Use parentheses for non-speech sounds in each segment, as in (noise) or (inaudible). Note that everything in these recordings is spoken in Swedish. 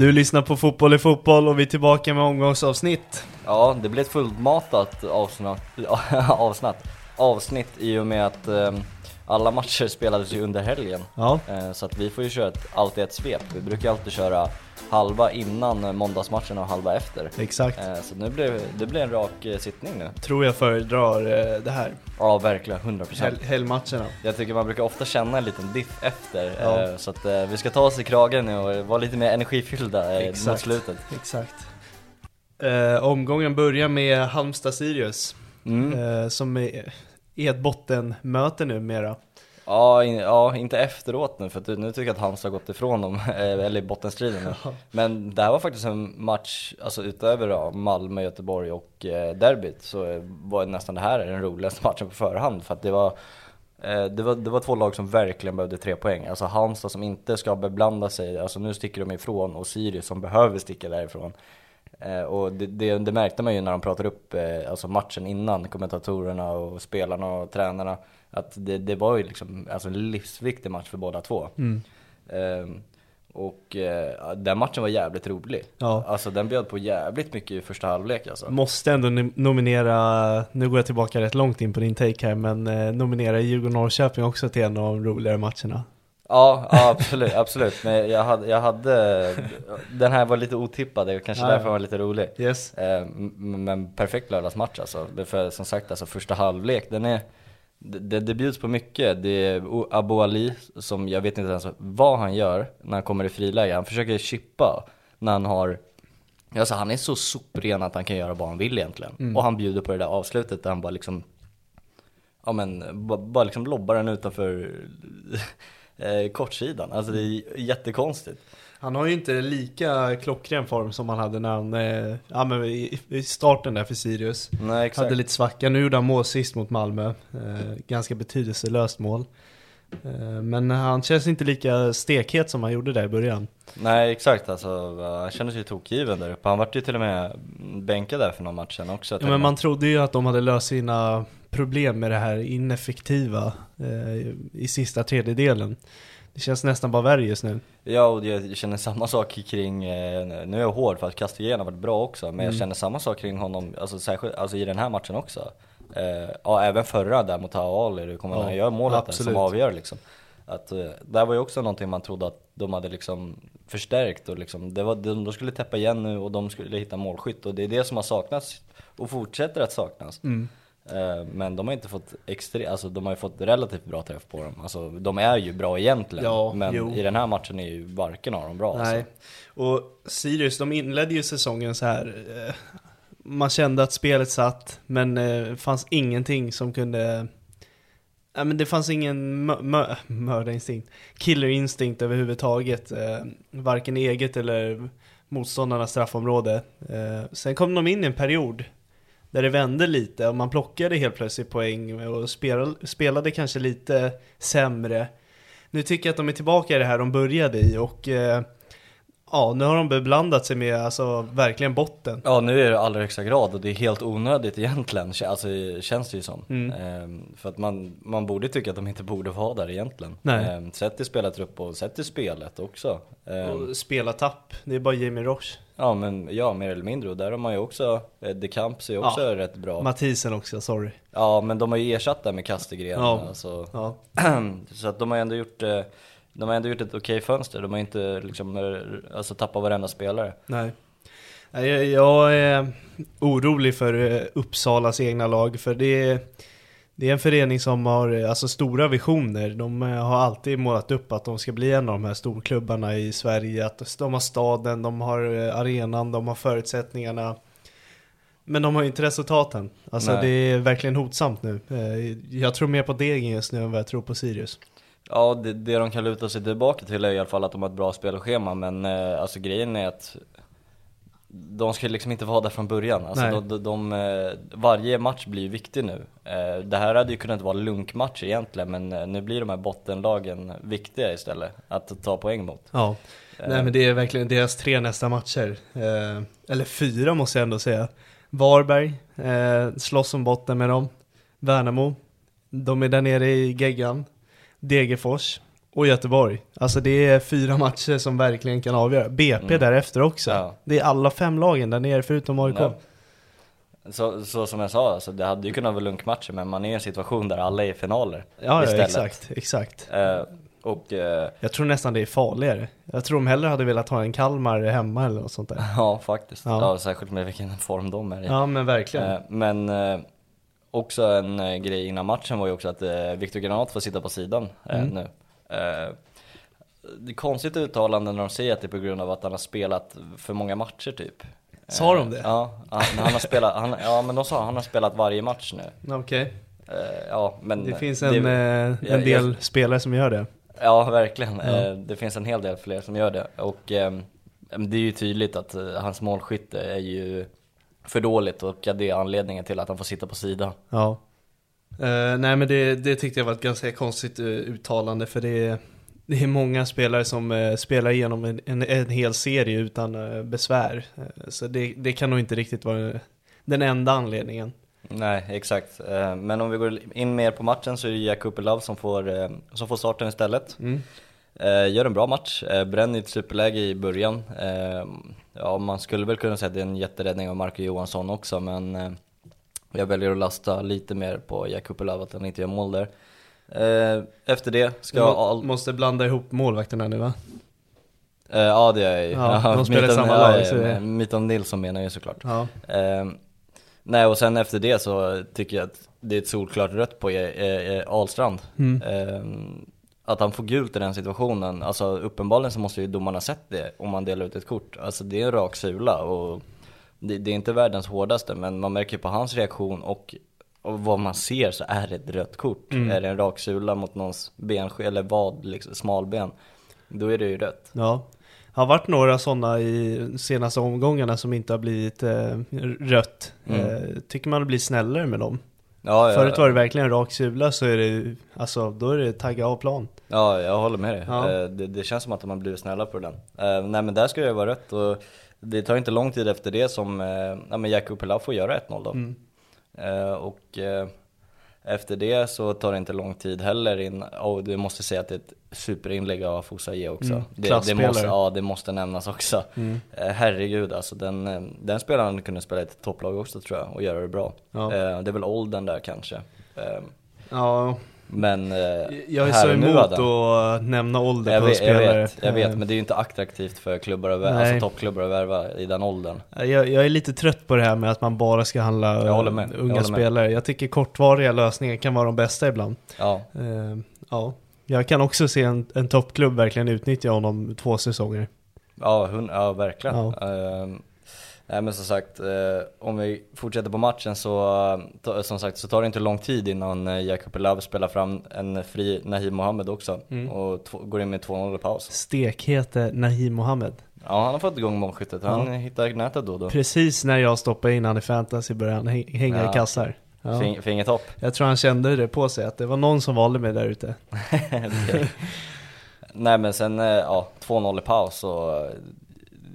Du lyssnar på Fotboll i fotboll och vi är tillbaka med omgångsavsnitt. Ja, det blev ett fullmatat avsnitt, (laughs) avsnitt, avsnitt i och med att eh, alla matcher spelades ju under helgen. Ja. Eh, så att vi får ju köra ett, alltid ett svep. Vi brukar alltid köra halva innan måndagsmatchen och halva efter. Exakt. Eh, så nu blev det blev en rak eh, sittning nu. Tror jag föredrar eh, det här. Ja, verkligen. 100%. Hel helgmatcherna. Jag tycker man brukar ofta känna en liten diff efter. Ja. Så att vi ska ta oss i kragen nu och vara lite mer energifyllda eh, mot slutet. Exakt. Eh, omgången börjar med Halmstad-Sirius. Mm. Eh, som är, är ett bottenmöte numera. Ja, in, ja, inte efteråt nu för nu tycker jag att Halmstad har gått ifrån dem, (laughs) eh, eller bottenstriden nu. Men det här var faktiskt en match, alltså utöver då, Malmö, Göteborg och eh, derbyt så var nästan det här den roligaste matchen på förhand för att det var eh, det var, det var två lag som verkligen behövde tre poäng. Alltså Halmstad som inte ska beblanda sig, alltså nu sticker de ifrån och Sirius som behöver sticka därifrån. Eh, och det, det, det märkte man ju när de pratade upp eh, alltså matchen innan, kommentatorerna och spelarna och tränarna. Att det, det var ju liksom alltså en livsviktig match för båda två. Mm. Ehm, och eh, den matchen var jävligt rolig. Ja. Alltså den bjöd på jävligt mycket i första halvlek alltså. Måste ändå nom- nominera, nu går jag tillbaka rätt långt in på din take här, men eh, nominera Djurgården-Norrköping också till en av de roligare matcherna. Ja, ja absolut, absolut. Men jag hade, jag hade, den här var lite otippad, det kanske Ja, därför var lite rolig. Yes. Eh, Men perfekt lördagsmatch alltså. För som sagt, alltså första halvlek, den är det, det, bjuds på mycket. Det är O- Abu Ali, som jag vet inte ens vad han gör när han kommer i friläge. Han försöker chippa när han har Alltså han är så sopren att han kan göra vad han vill egentligen. Och han bjuder på det där avslutet där han bara liksom Ja men, bara, bara liksom lobbar den utanför eh, kortsidan. Alltså det är jättekonstigt. Han har ju inte lika klockren form som han hade när han, eh, ja men i, i starten där för Sirius. Nej exakt. Hade lite svacka, nu gjorde han mål sist mot Malmö. Eh, ganska betydelselöst mål. Eh, men han känns inte lika stekhet som han gjorde där i början. Nej exakt alltså, han kände sig tokgiven där uppe. Han vart ju till och med bänkad där för någon match sen också. Ja, men man trodde ju att de hade löst sina problem med det här ineffektiva eh, i sista tredjedelen. Det känns nästan bara värre just nu. Ja och jag känner samma sak kring, eh, nu är jag hård för att Castellén har varit bra också, men Mm. jag känner samma sak kring honom, alltså, särskilt, alltså i den här matchen också. Eh, ja även förra där mot Hawa Ali, det kommer Ja, han gör målet där som avgör liksom. Att, eh, där var ju också någonting man trodde att de hade liksom förstärkt och liksom, det var, de, de skulle täppa igen nu och de skulle hitta målskytt och det är det som har saknats och fortsätter att saknas. Mm. Eh, Men de har inte fått extre, alltså de har ju fått relativt bra träff på dem. Alltså de är ju bra egentligen. Ja, men jo. i den här matchen är ju varken av dem bra. Nej. Alltså. Och Sirius, de inledde ju säsongen så här. eh, Man kände att spelet satt, men det fanns ingenting som kunde... Nej men det fanns ingen mö- mö- mördarinstinkt, killerinstinkt överhuvudtaget. Eh, varken eget eller motståndarnas straffområde. Eh, sen kom de in i en period där det vände lite och man plockade helt plötsligt poäng och spelade, spelade kanske lite sämre. Nu tycker jag att de är tillbaka i det här de började i och eh, ja, nu har de beblandat sig med alltså verkligen botten. Ja nu är det i allra högsta grad och det är helt onödigt egentligen, alltså känns det ju som. Mm. Ehm, för att man, man borde tycka att de inte borde vara där egentligen. Nej. Ehm, sett till spelartrupp och sett till spelet också. Ehm, Och spela tapp, det är bara Jamie Roche. ja men ja, mer eller mindre och där har man ju också, eh, De Camps är ju också Ja. rätt bra. Mathisen också, sorry. Ja men de har ju ersatt det med Kastegren. Ja. Alltså. Ja. (clears throat) så att de har ändå gjort, eh, de har ändå gjort ett okej fönster. De har inte liksom, alltså tappat varenda spelare. Nej. Jag, är orolig för eh, Uppsalas egna lag, för det är, det är en förening som har alltså, stora visioner. De eh, har alltid målat upp att de ska bli en av de här storklubbarna i Sverige. Att de har staden, de har eh, arenan, de har förutsättningarna. Men de har ju inte resultaten. Alltså Nej. det är verkligen hotsamt nu. Jag tror mer på Degen just nu än vad jag tror på Sirius. Ja, det, det de kan luta sig tillbaka till är i alla fall att de har ett bra spelschema, men eh, alltså grejen är att de ska liksom inte vara där från början. Alltså de, de, de, eh, varje match blir viktig nu. Eh, Det här hade ju kunnat vara lunkmatcher egentligen, men eh, nu blir de här bottenlagen viktiga istället att ta poäng mot. Ja, nej men det är verkligen deras tre nästa matcher. Eller fyra måste jag ändå säga. Varberg, slåss om botten med dem. Värnamo, de är där nere i geggan. Degerfors och Göteborg. Alltså det är fyra matcher som verkligen kan avgöra. BP därefter också. Ja. Det är alla fem lagen där nere förutom AIK. Ja. Så, så som jag sa, alltså, det hade ju kunnat vara lunkmatcher, men man är i en situation där alla är i finaler Ja, ja istället. exakt, exakt. Eh, och eh, Jag tror nästan det är farligare. Jag tror de hellre hade velat ha en Kalmar hemma eller något sånt där. ja, faktiskt. Ja. Ja. särskilt med vilken form de är i. Ja men verkligen. Eh, Men eh, också en eh, grej innan matchen var ju också att eh, Viktor Granat får sitta på sidan eh, Mm. nu. Det är konstigt uttalande när de säger att det är på grund av att han har spelat för många matcher typ. Sa de det? Ja, han, han har spelat, han, ja men de sa han har spelat varje match nu. Okej. Eh, Ja men Det finns en, jag- en del spelare som gör det. Ja, verkligen. Ja. Det finns en hel del fler som gör det. Och det är ju tydligt att hans målskytte är ju för dåligt och det är anledningen till att han får sitta på sidan. Ja. Eh, nej men det, det tyckte jag var ett ganska konstigt eh, uttalande för det är, det är många spelare som eh, spelar igenom en, en, en hel serie utan besvär. Så det, det kan nog inte riktigt vara den enda anledningen. Nej, exakt. Men om vi går in mer på matchen så är det Jack Kupelov som får, som får starten istället. Mm. Gör en bra match, bränner ett superläge i början. Ja, man skulle väl kunna säga att det är en jätteräddning av Marco Johansson också, men eh, jag väljer att lasta lite mer på Kupelov att han inte gör mål där. Eh, Efter det ska Du må, all... måste blanda ihop målvakterna nu va? Eh, Ja det gör jag ju. Ja, de (laughs) spelar i samma ja, lag, ja, det- Nilsson menar jag ju såklart. Ja. Eh, nej och sen efter det så tycker jag att det är ett solklart rött på eh, eh, Ahlstrand. Mm. Att han får gult i den situationen, alltså uppenbarligen så måste ju domarna sett det om man delar ut ett kort. Alltså det är en rak sula och det, det är inte världens hårdaste men man märker på hans reaktion och, och vad man ser så är det ett rött kort. Mm. Är det en rak sula mot någons ben eller vad, liksom, smalben, då är det ju rött. Ja. Det har varit några sådana i senaste omgångarna som inte har blivit eh, rött. Mm. Eh, tycker man blir snällare med dem. Ja, Förut var det verkligen en rak sula så är det alltså då är det tagga av plan. Ja, jag håller med dig. Ja. Eh, Det, det känns som att de har blivit snälla på den. Eh, nej men där ska det vara rätt och det tar inte lång tid efter det som eh, ja, men Jakob Pilau får göra 1-0 då. Mm. Och efter det så tar det inte lång tid heller in, och du måste säga att det är ett superinlägg av Fosaie också. Mm, det, det måste, ja, det måste nämnas också. Mm. Eh, herregud alltså, den, eh, den spelaren kunde spela i ett topplag också tror jag och göra det bra. Ja. Eh, det är väl åldern där kanske. Ja, Men eh, Jag är så emot att nämna ålder jag på vet, jag spelare. vet, jag vet, men det är ju inte attraktivt för klubbar att värva, alltså toppklubbar att värva i den åldern. Jag, jag är lite trött på det här med att man bara ska handla Jag håller med, eh, jag unga håller med. spelare. Jag tycker kortvariga lösningar kan vara de bästa ibland. Ja, Eh, ja, jag kan också se en, en toppklubb verkligen utnyttja honom två säsonger. ja, hun, ja verkligen. Ja. Ehm, nej men som sagt, eh, om vi fortsätter på matchen så, eh, som sagt, så tar det inte lång tid innan uh, Jacob Love spelar fram en fri Nahim Mohammed också. Mm. Och går in med 2-0 i paus. Stekhete Nahim Mohammed. Ja, han har fått igång målskyttet. Han Ja. hittar nätet då och då. Precis när jag stoppade in han i fantasy började han hä- hänga Ja. i kassar. Ja. Fing, fingertopp. Jag tror han kände det på sig, att det var någon som valde mig där ute. (laughs) Nej men sen, eh, ja, 2-0 i paus och eh,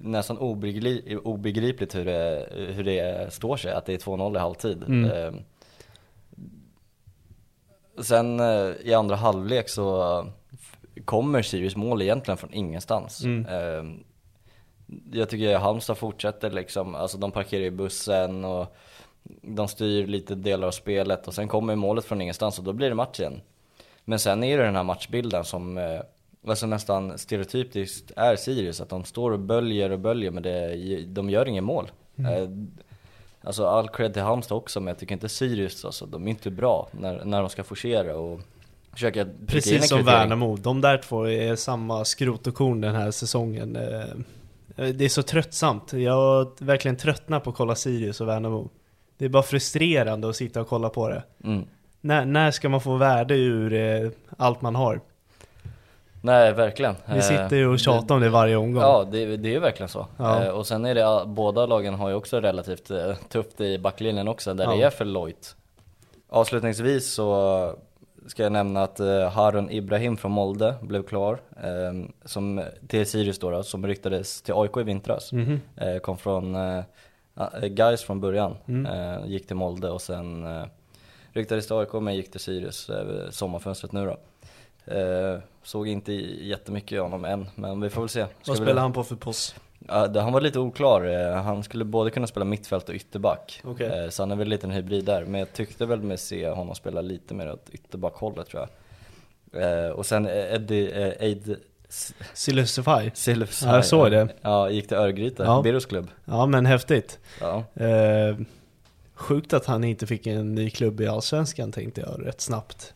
nästan obegripligt, obegripligt hur det, hur det står sig, att det är 2-0 i halvtid. Mm. Eh, Sen eh, i andra halvlek så kommer Sirius mål egentligen från ingenstans. Mm. Eh, Jag tycker Halmstad fortsätter liksom, alltså de parkerar i bussen och de styr lite delar av spelet och sen kommer målet från ingenstans och då blir det match igen. Men sen är det den här matchbilden som eh, alltså nästan stereotypiskt är Sirius, att de står och böljer och böljer men det, de gör ingen mål. Eh, Alltså all cred till Halmstad också men jag tycker inte Sirius alltså, de är inte bra när, när de ska forcera och försöka Precis som. Värnamo, de där två är samma skrot och korn den här säsongen. Eh, Det är så tröttsamt, jag har verkligen tröttnat på att kolla Sirius och Värnamo. Det är bara frustrerande att sitta och kolla på det. Mm. När, när ska man få värde ur eh, allt man har? Nej verkligen. Vi sitter ju och Eh, tjatar om det varje omgång. Ja, det, det är ju verkligen så. Ja. Eh, och sen är det, båda lagen har ju också relativt eh, tufft i backlinjen också, där Ja. det är för lojt. Avslutningsvis så ska jag nämna att eh, Harun Ibrahim från Molde blev klar, eh, som, till Sirius då, som ryktades till AIK i vintras. Mhm. Eh, kom från eh, Gais från början, Mm. eh, gick till Molde och sen eh, ryktades till AIK men gick till Sirius eh, sommarfönstret nu då. Eh, såg inte jättemycket av honom än, men vi får väl se. Ska Vad vi- spelar han på för post? Ja, det, han var lite oklar, Eh, han skulle både kunna spela mittfält och ytterback. Okej. Eh, Så han är väl lite en hybrid där, men jag tyckte väl med se honom spela lite mer åt ytterbackhållet tror jag. Eh, Och sen eh, Eddie, eh, Eid Silusify? Silfs, Ja, jag såg det. Ja, gick till Örgryte, Ja. Birros klubb. Ja men häftigt. Ja. Eh, sjukt att han inte fick en ny klubb i Allsvenskan tänkte jag rätt snabbt.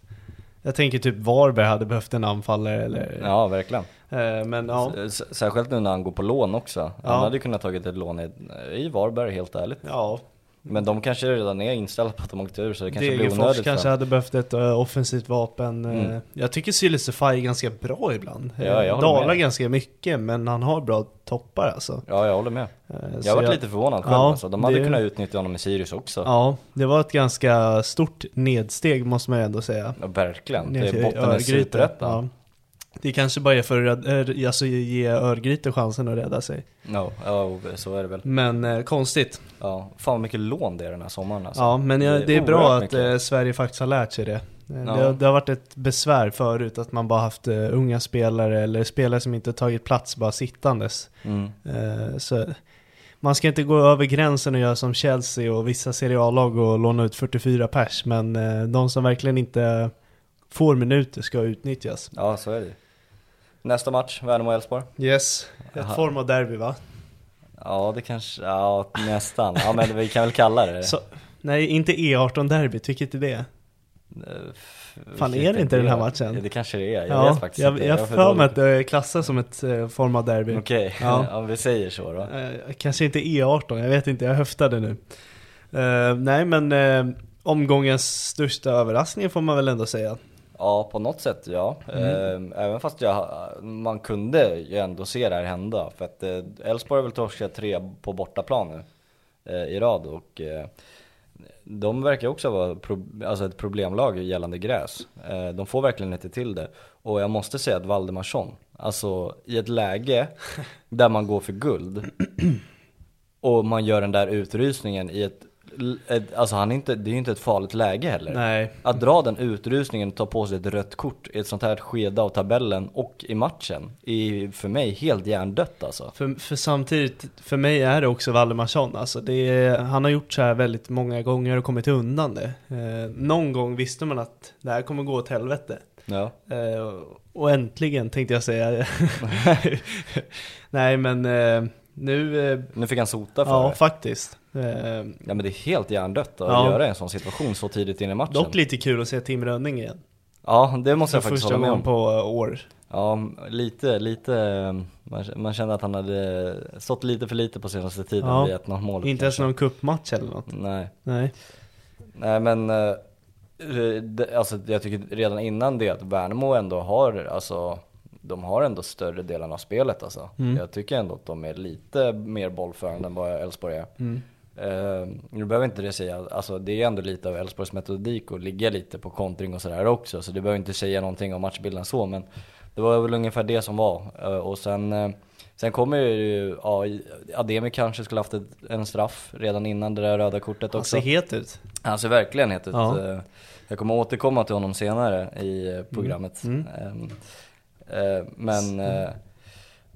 Jag tänker typ Varberg hade behövt en anfallare eller... ja, verkligen. Eh, men ja. Särskilt nu när han går på lån också. Han Ja. hade ju kunnat tagit ett lån i, i Varberg helt ärligt. Ja, Men de kanske redan är inställda på att de åkte ur så det kanske blir Degerfors onödigt för kanske hade behövt ett uh, offensivt vapen. eh. Mm. Jag tycker Silusify är ganska bra ibland. Ja, Eh, Dalar ganska mycket men han har bra toppar alltså. Ja, jag håller med. Eh, Jag så har varit lite förvånad själv Ja, alltså. De hade det- kunnat utnyttja honom i Sirius också. Ja, det var ett ganska stort nedsteg måste man ändå säga. Ja, verkligen. Det är botten i superettan. Det kanske bara är för att rädda- alltså, ge Örgryte chansen att rädda sig. Ja, ja, så är det väl. Men eh, konstigt. Ja, fan vad mycket lån det är den här sommaren alltså. Ja, men jag, det är bra oerhört att mycket. eh, Sverige faktiskt har lärt sig det. Eh, Ja. Det, har, det har varit ett besvär förut att man bara haft eh, unga spelare eller spelare som inte tagit plats bara sittandes. Mm. Eh, så man ska inte gå över gränsen och göra som Chelsea och vissa Serie A-lag och låna ut 44 pers, men eh, de som verkligen inte får minuter ska utnyttjas. Ja, så är det. Nästa match, Värnamo-Elfsborg. Yes, ett form av derby va? Ja, det kanske, ja nästan. Ja men vi kan väl kalla det Så, nej, inte E18-derbyt, vilket är det? Eh, Fan, är det inte den här är. matchen? Ja, det kanske det är, jag vet faktiskt jag, inte. jag har för mig att det klassas som ett eh, form av derby. Okej, Ja. (laughs) ja. vi säger så då. Eh, kanske inte E18, jag vet inte, jag höftade nu. Eh, nej men eh, omgångens största överraskning får man väl ändå säga. Ja, på något sätt ja. Mm. Eh, Även fast jag, man kunde ju ändå se det här hända. För att eh, Elfsborg har väl torskat tre på bortaplan nu eh, i rad och eh, de verkar också vara pro, alltså ett problemlag gällande gräs. De får verkligen inte till det. Och jag måste säga att Valdemarsson, alltså i ett läge (laughs) där man går för guld och man gör den där utrysningen i ett- alltså han är inte, det är ju inte ett farligt läge heller. Nej. Att dra den utrustningen och ta på sig ett rött kort i ett sånt här skede av tabellen och i matchen är för mig helt hjärndött alltså. För, för samtidigt, för mig är det också Valdemarsson. Alltså det är, han har gjort så här väldigt många gånger och kommit undan det. Eh, någon gång visste man att det här kommer gå åt helvete. Ja. Eh, och äntligen tänkte jag säga. (laughs) Nej men eh, nu, eh, Nu fick han sota för ja det. faktiskt. Eh, Ja men det är helt hjärndött att Ja. göra en sån situation så tidigt in i matchen. dock lite kul att se Tim Rönning igen. Ja, det måste För jag faktiskt första hålla med gången om. på eh, år. Ja, lite, lite, man, man kände att han hade stått lite för lite på senaste tiden Ja. vid 1-0 målet. Inte ens någon kuppmatch eller något. Nej. Nej. Nej men, alltså jag tycker redan innan det att Värnamo ändå har, alltså de har ändå större delen av spelet alltså. Mm. Jag tycker ändå att de är lite mer bollförande än vad Elfsborg är. Mm. Eh, nu behöver inte det säga, alltså det är ändå lite av Elfsborgs metodik att ligga lite på kontring och sådär också. Så det behöver inte säga någonting om matchbilden så, men det var väl ungefär det som var. Eh, och sen, eh, sen kommer ju, ja, Ademi kanske skulle haft ett, en straff redan innan det där röda kortet Han också. ser het ut. Han ser verkligen het ut. Ja. Jag kommer återkomma till honom senare i eh, programmet. Mm. Eh, Men, eh,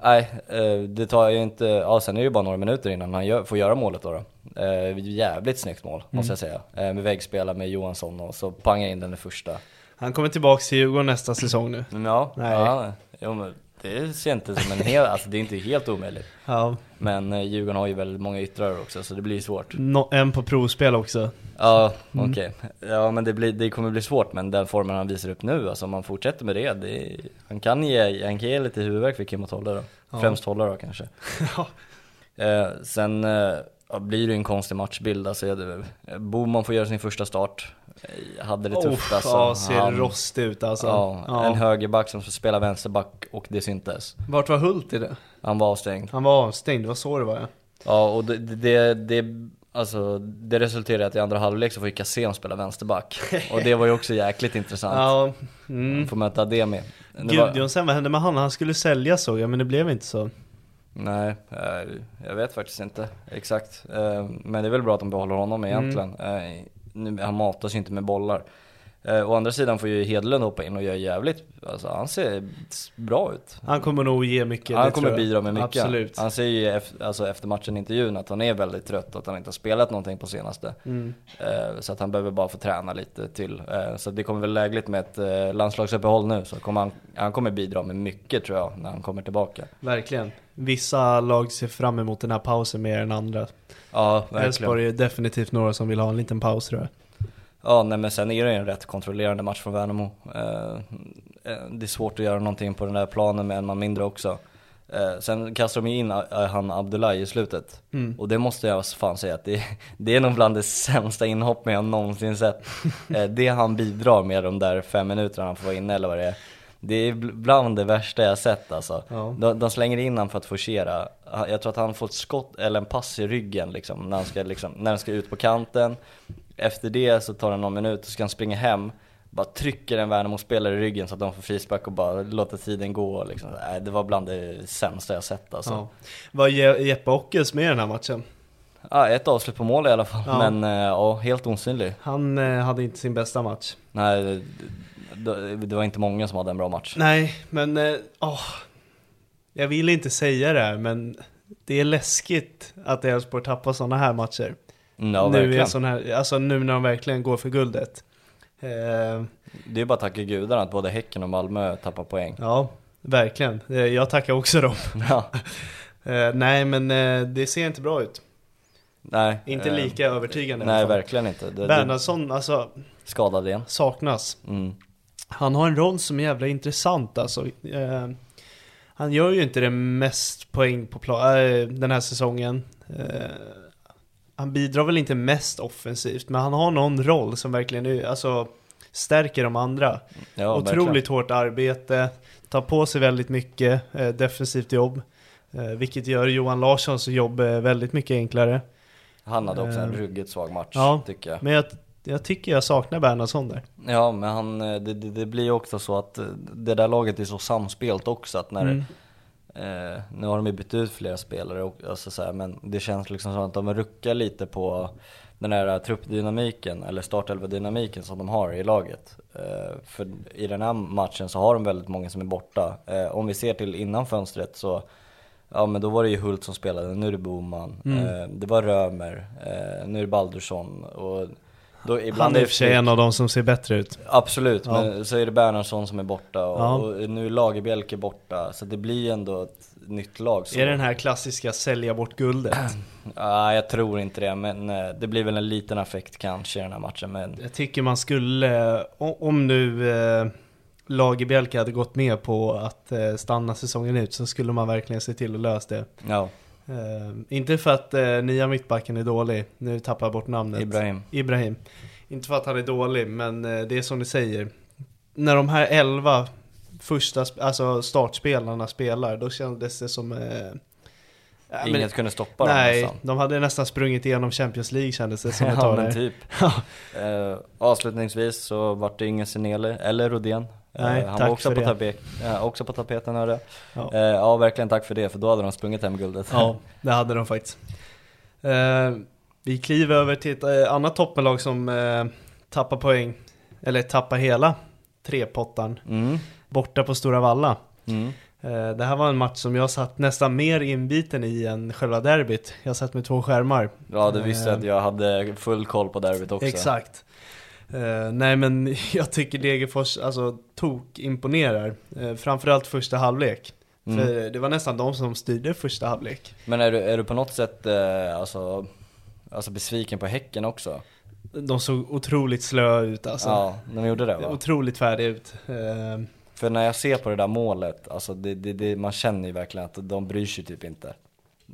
nej, eh, det tar ju inte, ja sen är det ju bara några minuter innan han gör, får göra målet då. då. Eh, Jävligt snyggt mål, måste jag säga. Eh, Med vägspela med Johansson och så pangar in den första. Han kommer tillbaks till Djurgården nästa säsong nu. Ja, Nej. ja jo, men det ser jag inte som en hel, (laughs) alltså det är inte helt omöjligt. Ja, Men eh, Djurgården har ju väldigt många yttrar också så det blir svårt. no, en på provspel också. Ja, okej. Ja men det, blir, det kommer bli svårt men den formen han visar upp nu, alltså om han fortsätter med det, det han kan ge, han kan ge lite huvudvärk för Kim att hålla då. Ja. Främst hålla då kanske. (laughs) Ja. Eh, sen eh, blir det en konstig matchbild, alltså jag, Boman får göra sin första start. Eh, Hade det tufft Oh, alltså. Ja, ser Han- rostig ut alltså. Ja, Ja. en högerback som ska spela vänsterback och det syntes. Vart var Hult i det? Han var avstängd. Han var avstängd, det var så det var ja. Ja och det, det, det, alltså, det resulterade i att i andra halvlek så får ju Cassén spela vänsterback. Och det var ju också jäkligt intressant. (laughs) Ja, mm. Får möta det med. Gudjonsen, vad hände med han? Han skulle säljas såg jag, men det blev inte så. Nej, eh, jag vet faktiskt inte exakt. Eh, Men det är väl bra att de behåller honom egentligen. Mm. Nu- Han matas ju inte med bollar. Eh, Å andra sidan får ju Hedlund hoppa in och göra jävligt, alltså han ser bra ut. Han kommer nog ge mycket. Han kommer bidra med mycket. Absolut. Han säger ju efter, alltså efter matchen intervjun att han är väldigt trött och att han inte har spelat någonting på senaste. Mm. Eh, Så att han behöver bara få träna lite till. Eh, Så det kommer väl lägligt med ett eh, landslagsuppehåll nu. Så kommer han, han kommer bidra med mycket tror jag när han kommer tillbaka. Verkligen. Vissa lag ser fram emot den här pausen mer än andra. Ja. Elfsborg är definitivt några som vill ha en liten paus tror jag. Ja, nej men sen är det en rätt kontrollerande match från Värnamo. Eh, eh, det är svårt att göra någonting på den där planen med en man mindre också. Eh, sen kastar de ju in han Abdullahi i slutet. Mm. Och det måste jag fan säga att det, det är nog bland det sämsta inhoppen jag någonsin sett. (laughs) Eh, det han bidrar med de där fem minuterna han får vara inne eller vad det är. Det är bl- bland det värsta jag sett alltså. Ja. De, de slänger in han för att forcera. Jag tror att han får ett skott eller en pass i ryggen liksom, när han ska, liksom, när han ska ut på kanten. Efter det så tar det någon minut och ska han springa hem. Bara trycker en Värnamo-spelare i ryggen så att de får frispark och bara låter tiden gå. Liksom. Det var bland det sämsta jag sett alltså. Ja. Var Je- Jeppe Ockels med i den här matchen? Ja, ett avslut på mål i alla fall, Ja. men eh, ja, helt osynlig. Han eh, hade inte sin bästa match. Nej, det, var inte många som hade en bra match. Nej, men eh, åh, jag vill inte säga det här, men det är läskigt att Elfsborg tappar sådana här matcher. Mm, Ja, nu, är verkligen. sån här, alltså nu när de verkligen går för guldet. Eh, Det är bara att tacka gudarna att både Häcken och Malmö tappar poäng. ja, verkligen. Eh, jag tackar också dem. (laughs) Ja, (laughs) Eh, nej, men eh, det ser inte bra ut. nej. Inte lika övertygande Nej, verkligen inte. Det, Bernhardsson, alltså, skadade igen. saknas. Mm. Han har en roll som är jävla intressant alltså. Eh, han gör ju inte det mest poäng på plan eh, den här säsongen. Eh, han bidrar väl inte mest offensivt, men han har någon roll som verkligen är, alltså, stärker de andra. Ja, Otroligt verkligen. hårt arbete, tar på sig väldigt mycket eh, defensivt jobb. Eh, vilket gör Johan Larssons jobb eh, väldigt mycket enklare. Han hade också en Eh, ruggigt svag match, ja. tycker jag. Men jag, jag tycker jag saknar Bernhardsson där. Ja, men han, eh, det, det, det blir ju också så att eh, det där laget är så samspelt också att när Mm. Eh, nu har de ju bytt ut flera spelare, och, alltså så här, men det känns liksom som att de ruckar lite på den här truppdynamiken, eller startelva-dynamiken som de har i laget. Eh, för i den här matchen så har de väldigt många som är borta. Eh, om vi ser till innan fönstret så Ja men då var det ju Hult som spelade, nu är det Boman, Mm. eh, det var Römer, nu är det Baldursson och då, ibland Han är i och för sig en av de som ser bättre ut. Absolut, Ja. men så är det Bernhardsson som är borta och, Ja. och nu är Lagerbielke borta, så det blir ändå ett nytt lag. Så. Är det den här klassiska sälja bort guldet? (clears throat) Ja, jag tror inte det, men eh, det blir väl en liten affekt kanske i den här matchen. Men Jag tycker man skulle, om nu eh, Lagerbielke hade gått med på att eh, stanna säsongen ut så skulle man verkligen se till att lösa det. ja, Eh, inte för att eh, nya mittbacken är dålig, nu tappar jag bort namnet. Ibrahim. Ibrahim. Inte för att han är dålig, men eh, det är som ni säger. När de här elva första, alltså startspelarna spelar, då kändes det som... Eh, ja, men- Inget kunde stoppa dem Nej, nästan. de hade nästan sprungit igenom Champions League kändes det som ett (laughs) Ja tag men där. typ. (laughs) Eh, avslutningsvis så vart det ingen Senele, eller Rodén. Eh, Nej, han var också på, tapet, ja, också på tapeten hörde. Ja. Eh, ja verkligen tack för det, för då hade de sprungit hem guldet. Ja, det hade de faktiskt. Eh, vi kliver över till ett eh, annat toppenlag som eh, tappar poäng, eller tappar hela trepottan, Mm, borta på Stora Valla. mm. Eh, det här var en match som jag satt nästan mer inbiten i än själva derbyt. Jag satt med två skärmar. Ja du visste Eh, att jag hade full koll på derbyt också. Exakt. Eh, nej men (laughs) jag tycker Degerfors alltså tok imponerar. Uh, framförallt första halvlek. Mm. För det var nästan de som styrde första halvlek. Men är du, är du på något sätt eh, alltså, alltså besviken på Häcken också? De såg otroligt slöa ut alltså. Ja, de gjorde det va? Otroligt färdiga ut. Eh, För när jag ser på det där målet, alltså det, det, det, man känner ju verkligen att de bryr sig typ inte.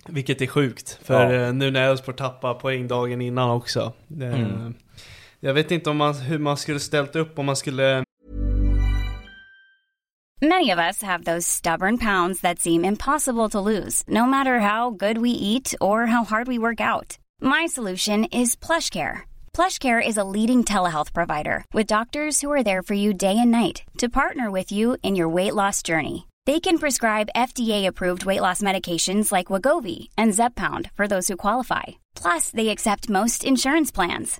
vilket är sjukt. För Ja. nu när Elfsborg tappar poäng dagen innan också. Mm. Jag vet inte om man, hur man skulle ställt upp om man skulle Many of us have those stubborn pounds that seem impossible to lose, no matter how good we eat or how hard we work out. My solution is PlushCare. PlushCare is a leading telehealth provider with doctors who are there for you day and night to partner with you in your weight loss journey. They can prescribe FDA-approved weight loss medications like Wagovi and Zepbound for those who qualify. Plus, they accept most insurance plans.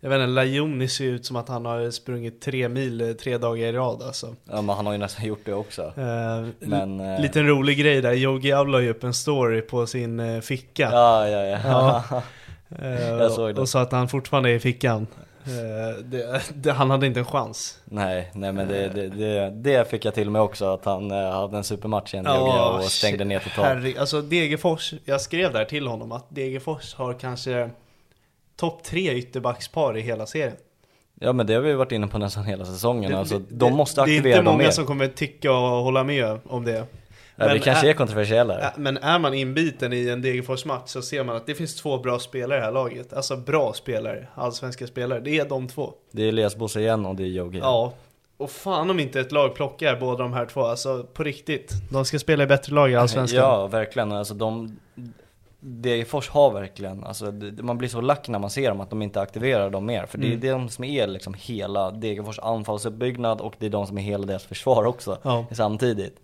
Jag vet inte, Lajoni ser ut som att han har sprungit tre mil eh, tre dagar i rad alltså. Ja men han har ju nästan gjort det också. Eh, Men, eh, Liten rolig grej där, Yogi Av la ju upp en story på sin ficka. Ja, ja, ja. Ja. (laughs) Jag såg det. Och sa att han fortfarande är i fickan. Det, det, han hade inte en chans. nej, nej men det, det, det, fick jag till mig också, att han hade en supermatch igen ja, och stängde ner totalt. Herre, alltså Degerfors, jag skrev där till honom att Degerfors har kanske topp tre ytterbackspar i hela serien. Ja men det har vi varit inne på nästan hela säsongen, Det- alltså de måste Det är aktivera inte dem många mer. som kommer tycka och hålla med om det. ja, vi kanske är, är kontroversiella. Ja, Men är man inbiten i en Degerfors-match så ser man att det finns två bra spelare i det här laget. Alltså bra spelare, allsvenska spelare. Det är de två. Det är Elias Bosse igen och det är Yogi. Ja. Och fan om inte ett lag plockar båda de här två, alltså på riktigt. De ska spela i bättre lag i allsvenskan. Ja, verkligen. Alltså de, Degerfors har verkligen, alltså det, man blir så lack när man ser dem att de inte aktiverar dem mer. För det är Mm. de som är liksom hela Degerfors anfallsuppbyggnad och det är de som är hela deras försvar också Ja. samtidigt.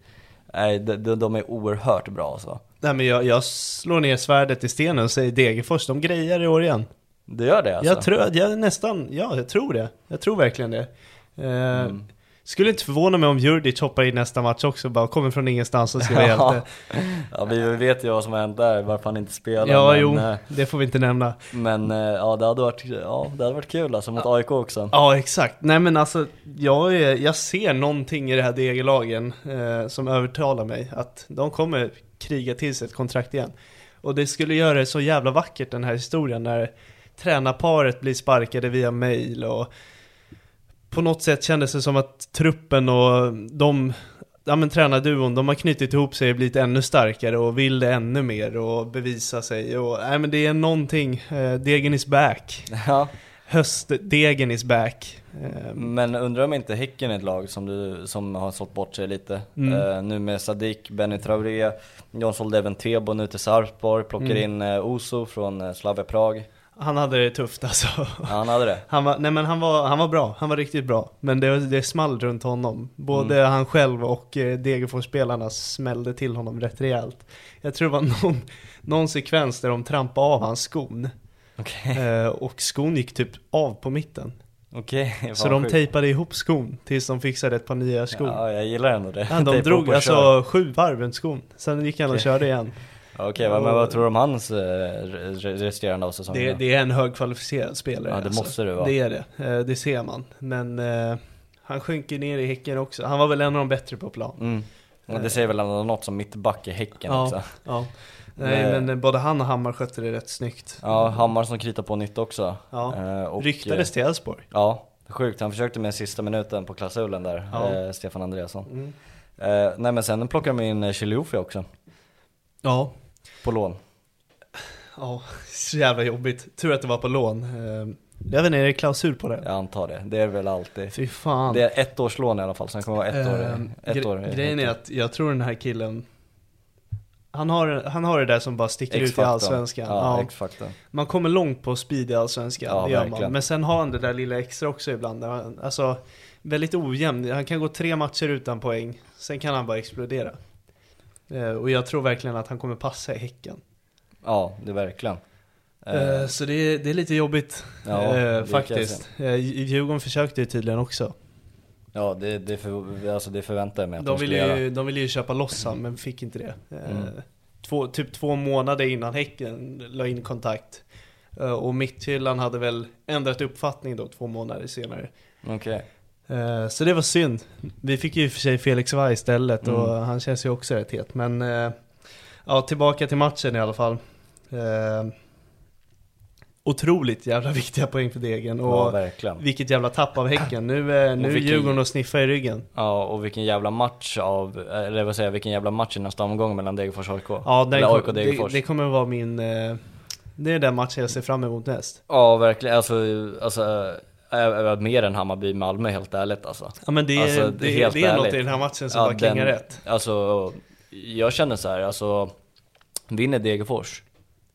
Nej, de, de, är oerhört bra alltså. Nej men jag, jag slår ner svärdet i stenen och säger Degerfors, de grejar i år igen. Det gör det alltså? Jag tror, jag nästan, ja jag tror det. Jag tror verkligen det. Eh, Mm. Skulle inte förvåna mig om Djurdjic hoppar i nästa match också, bara kommer från ingenstans och ska vara (laughs) hjälte. ja, vi vet ju vad som har hänt där, varför han inte spelar. Ja, men, jo, eh, det får vi inte nämna. Men eh, ja, det hade varit, ja, det hade varit kul alltså mot AIK också. Ja, exakt. Nej men alltså, jag, är, jag ser någonting i det här Degerlagen eh, som övertalar mig att de kommer kriga till sig ett kontrakt igen. Och det skulle göra det så jävla vackert den här historien när tränarparet blir sparkade via mail och på något sätt kändes det som att truppen och de, ja men tränarduon, de har knutit ihop sig och blivit ännu starkare och vill det ännu mer och bevisa sig och, nej men det är någonting, eh, Degen is back. (laughs) Ja. Höstdegen is back. Eh, Men undrar om inte Häcken är ett lag som, du, som har sålt bort sig lite. Mm. Eh, nu med Sadik, Benny Traoré, de sålde även Tebo nu till Sarpsborg, plockar Mm. in eh, Oso från eh, Slavia Prag. Han hade det tufft alltså. Ja, han hade det. Han var, nej men han var, han var bra, han var riktigt bra. Men det, det small runt honom. Både Mm. han själv och eh, Degerfors-spelarna smällde till honom rätt rejält. Jag tror det var någon, någon sekvens där de trampade av hans skon. Okej, Eh, och skon gick typ av på mitten. okej. fan Så de sjukt. tejpade ihop skon tills de fixade ett par nya skor. Ja, Ja, jag gillar ändå det. de Tejpa drog alltså sju varv runt skon. Sen gick han och körde igen. Okej, vad- men vad tror du om hans eh, re- re- resterande av säsongen? Det, det är en högkvalificerad spelare. Ja, det alltså. måste det vara. Det är det, Eh, det ser man. Men eh, han sjunker ner i Häcken också. Han var väl en av de bättre på plan. Mm. Och det säger väl ändå något som mittback i Häcken Ja. också. Ja. Nej, men både han och Hammar skötte det rätt snyggt. Ja, Hammar som kritar på nytt också. Ja. Och, Ryktades till Elfsborg. Ja, sjukt. Han försökte med sista minuten på klausulen där, Ja. Stefan Andreasson. Mm. Nej men sen plockar de in Chilufya också, Ja. På lån. Ja, så jävla jobbigt. Tur att det var på lån. Eh, Jag vet inte, är det klausul på det? Jag antar det, det är väl alltid. Fy fan. Det är ett års lån i alla fall, så han kommer vara ett år. Ehm, Ett gre- år Grejen är att jag tror den här killen han har, han har det där som bara sticker ut i X-faktorn. Allsvenskan. Ja, Ja. X-faktorn. Man kommer långt på speed i Allsvenskan, Ja, det gör man. verkligen. Men sen har han det där lilla extra också ibland. där han- Alltså, väldigt ojämn. Han kan gå tre matcher utan poäng, sen kan han bara explodera. Eh, Och jag tror verkligen att han kommer passa i Häcken. Ja, det är verkligen. Eh, Eh, Så det är, det är lite jobbigt, Ja, faktiskt. Djurgården försökte ju tydligen också. ja, det, det, för, alltså det förväntar jag mig att de, De skulle ville göra. ju, de ville ju köpa loss han, men fick inte det. Mm. Två, typ två månader innan Häcken la in kontakt. Och Midtjylland hade väl ändrat uppfattning då två månader senare. Okej. Eh, Så det var synd. Vi fick ju i och för sig Felix Vai istället och Mm. han känns ju också rätt het. Men eh, ja, tillbaka till matchen i alla fall. Eh, Otroligt jävla (laughs) viktiga poäng för Degen Ja, och verkligen. vilket jävla tapp av Häcken. Nu, nu är vilken- Djurgården och sniffar i ryggen. Ja, och vilken jävla match av, eller vad säger jag, vilken jävla match i nästa omgång mellan Degerfors och AIK. Ja, den eller AIK det, Degerfors. det kommer vara min... Det är den matchen jag ser fram emot näst. Ja, verkligen. Alltså, alltså mer än Hammarby-Malmö helt ärligt alltså. Ja men det, är- Alltså, det, helt det är något i den här matchen som Ja, bara klingar den- rätt. Alltså, jag känner så här, alltså, vinner Degerfors,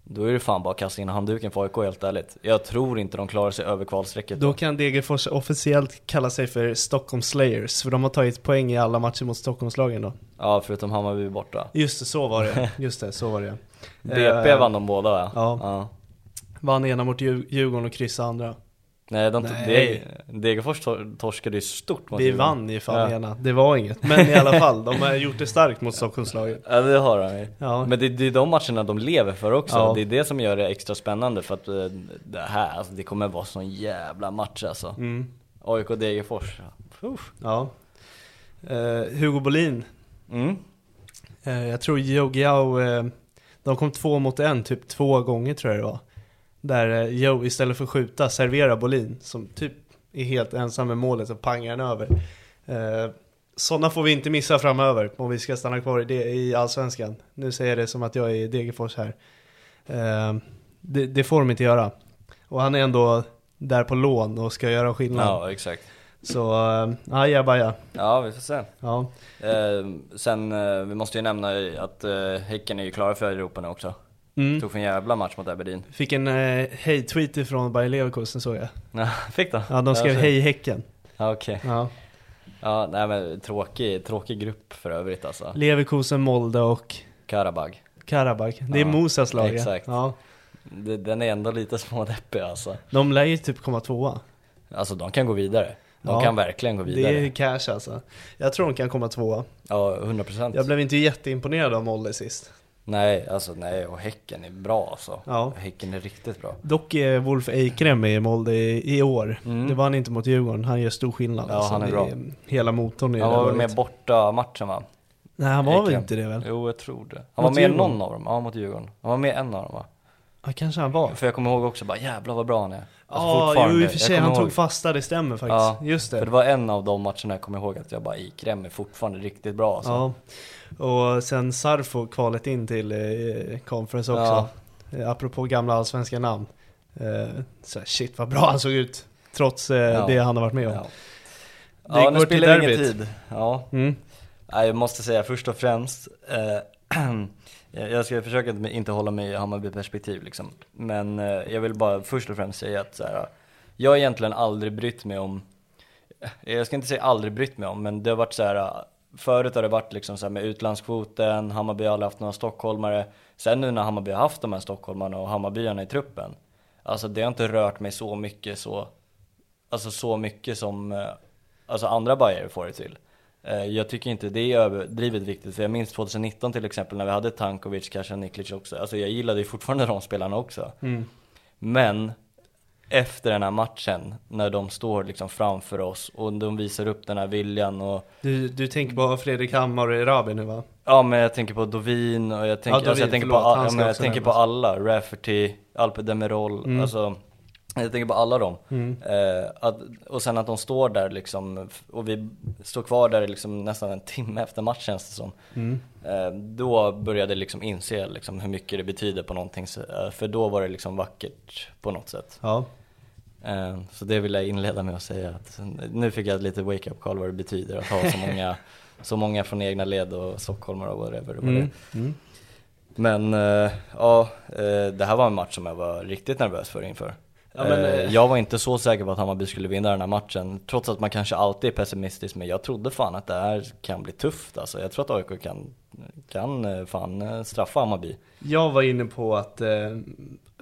då är det fan bara att kasta in handduken för AIK helt ärligt. Jag tror inte de klarar sig över kvalstrecket. Då kan Degerfors officiellt kalla sig för Stockholm Slayers, för de har tagit poäng i alla matcher mot Stockholmslagen då. Ja, förutom Hammarby borta. Just det, så var det. (laughs) Just det, så var det. BP Eh, vann de båda va? ja. Vann ena mot Djur- Djurgården och kryssade andra. Nej, de, Nej. Deg- Degerfors tor- torskade ju stort mot Vi vann ju fan Ja. ena, det var inget. Men i alla fall, de har gjort det starkt mot Stockholmslaget. Ja det har de. Ja. Men det, det är de matcherna de lever för också. Ja. Det är det som gör det extra spännande för att eh, det här, alltså, det kommer vara sån jävla match alltså. Mm. AIK Degerfors. Uff. Ja. Eh, Hugo Bolin, Mm. Eh, jag tror Joe Giao, eh, de kom två mot en typ två gånger tror jag det var. Där eh, Joe istället för att skjuta serverar Bolin som typ är helt ensam med målet och pangar den över. Eh, sådana får vi inte missa framöver om vi ska stanna kvar i, det, i Allsvenskan. Nu säger jag det som att jag är i Degerfors här. Eh, det, det får de inte göra. Och han är ändå där på lån och ska göra skillnad. Ja exakt. Så, uh, ajabaja. Ja vi får se. Ja. Eh, sen, eh, vi måste ju nämna att eh, Häcken är ju klara för Europa nu också. Mm. Tog för en jävla match mot Aberdeen. Fick en eh, hej-tweet ifrån Bayer Leverkusen såg jag. Ja, (laughs) fick du? Ja, de skrev Ja, hej Häcken. Ja okej. Ja. Ja nej men tråkig, tråkig grupp för övrigt alltså. Leverkusen, Molde och Karabag. Karabag. Det är Ja, Mosas lag. exakt. Ja. Det- Den är ändå lite smådeppig alltså. De lär ju typ komma tvåa. Alltså de kan gå vidare. De Ja. kan verkligen gå Det vidare. är cash alltså. Jag tror de kan komma tvåa. Ja, 100%. Jag blev inte jätteimponerad av Molde sist. Nej, alltså nej, och Häcken är bra alltså. Ja. Häcken är riktigt bra. Dock är Wolf Eikrem i Molde i, i år. Mm. Det var han inte mot Djurgården. Han gör stor skillnad. Ja, alltså. han är bra. Hela motorn i Han var väl med borta matchen va? Nej, han var väl inte det väl? Jo, jag tror det. Han Mot var med Djurgården? någon av dem, ja mot Djurgården. Han var med en av dem va? Ja, kanske han var. För jag kommer ihåg också bara jävlar vad bra han är. Alltså, Ja, fortfarande. jo i och för sig. Han tog ihåg- fasta, det stämmer faktiskt. Ja, Just det. För det var en av de matcherna jag kommer ihåg att jag bara Ikrem är fortfarande riktigt bra alltså. Ja. Och sen Sarfo kvalet in till eh, conference också. Ja. Eh, apropå gamla allsvenska namn. Eh, så här, shit vad bra han såg ut. Trots eh, Ja. det han har varit med om. Ja, Det ja nu spelar vi ingen tid. Ja. Mm. Nej, jag måste säga först och främst, eh, (clears throat) (clears throat) jag ska försöka att inte hålla mig i Hammarby-perspektiv liksom. Men eh, jag vill bara först och främst säga att så här, jag har egentligen aldrig brytt mig om, jag ska inte säga aldrig brytt mig om, men det har varit så här, förut har det varit liksom så här med utlandskvoten, Hammarby har aldrig haft några stockholmare. Sen nu när Hammarby har haft de här stockholmarna och Hammarbyarna i truppen, alltså det har inte rört mig så mycket så, alltså så mycket som eh, alltså andra bajare får det till. Eh, Jag tycker inte det är överdrivet viktigt, för jag minns 2019 till exempel när vi hade Tankovic, Kasia Niklic också. Alltså jag gillade ju fortfarande de spelarna också. Mm. Men efter den här matchen, när de står liksom framför oss och de visar upp den här viljan och Du, du tänker på Fredrik Hammar och Erabi nu va? Ja men jag tänker på Dovin och jag tänker, Dovin, alltså jag tänker, på, förlåt, all, ja, men jag tänker på alla, Rafferty, Alpe Demirol, Mm. alltså jag tänker på alla dem. Mm. Eh, att, och sen att de står där liksom, och vi står kvar där liksom nästan en timme efter matchen känns det som. Mm. Eh, då började jag liksom inse liksom hur mycket det betyder på någonting, eh, för då var det liksom vackert på något sätt. Ja. Eh, så det vill jag inleda med att säga att nu fick jag lite wake-up call vad det betyder att ha så (laughs) många, så många från egna led och stockholmare och whatever. Mm. Mm. Men eh, ja, eh, det här var en match som jag var riktigt nervös för inför. Ja, men, Eh, eh, jag var inte så säker på att Hammarby skulle vinna den här matchen, trots att man kanske alltid är pessimistisk, men jag trodde fan att det här kan bli tufft alltså. Jag tror att AIK kan, kan eh, fan straffa Hammarby. Jag var inne på att eh,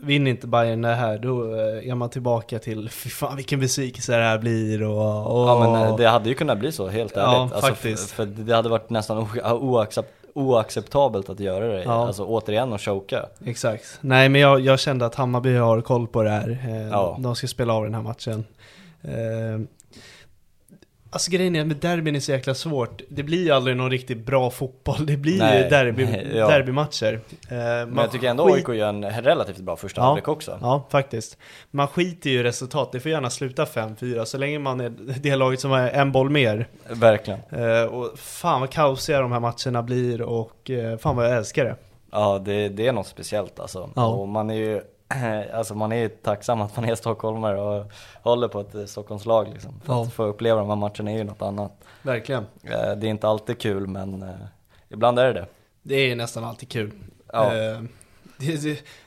vinner inte Bayern det här då är man tillbaka till fy fan vilken besvikelse det här blir och, och Ja men det hade ju kunnat bli så, helt Ja, ärligt. Alltså, faktiskt. För, för det hade varit nästan o- oaccept, oacceptabelt att göra det, Ja. alltså återigen och choka. Exakt. Nej men jag, jag kände att Hammarby har koll på det här. Eh, Ja. De ska spela av den här matchen. Eh, alltså grejen är med derbyn är så jäkla svårt. Det blir ju aldrig någon riktigt bra fotboll. Det blir Nej. ju derby, (laughs) Ja. derbymatcher. Eh, Men jag tycker ändå skit- AIK gör en relativt bra första Ja. halvlek också. Ja, faktiskt. Man skiter ju i resultat. Det får gärna sluta 5-4 så länge man är det laget som har en boll mer. Verkligen. Eh, och fan vad kaosiga de här matcherna blir och eh, fan vad jag älskar det. Ja, det, det är något speciellt alltså. Ja. Och man är ju (clears throat) alltså man är ju tacksam att man är stockholmare och håller på ett Stockholmslag liksom. För Ja. att få uppleva de här matcherna är ju något annat. Verkligen. Eh, Det är inte alltid kul men eh, ibland är det det. Det är nästan alltid kul. Ja. Eh,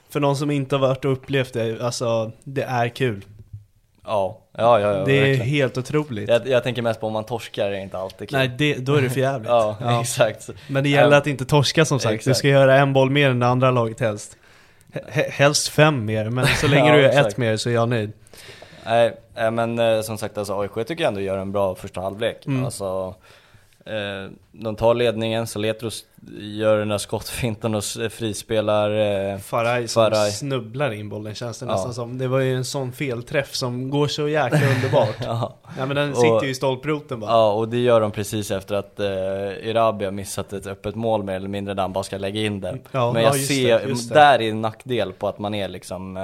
för någon som inte har varit och upplevt det, alltså det är kul. Ja, ja, ja, ja det är verkligen. helt otroligt. Jag, jag tänker mest på om man torskar är det inte alltid kul. Nej, det, då är det för (laughs) jävligt. ja, (laughs) exakt. Men det gäller Äm, att inte torska som sagt. Du exakt. ska göra en boll mer än det andra laget helst. He- Helst fem mer, men så länge (laughs) Ja, du gör exakt. ett mer så är jag nöjd. Nej, eh, men eh, som sagt alltså AIK tycker jag ändå gör en bra första halvlek. Mm. Alltså, eh, de tar ledningen, Saletros gör den där skottfinten och frispelar eh, Faraj som Faraj. snubblar in bollen känns det Ja. nästan som. Det var ju en sån felträff som går så jäkla underbart. (laughs) ja. ja men den Och- sitter ju i stolproten bara. ja, och det gör de precis efter att eh, Irabi har missat ett öppet mål mer eller mindre där han bara ska lägga in den. Ja, men ja, jag ser, det, det. där är en nackdel på att man är liksom eh,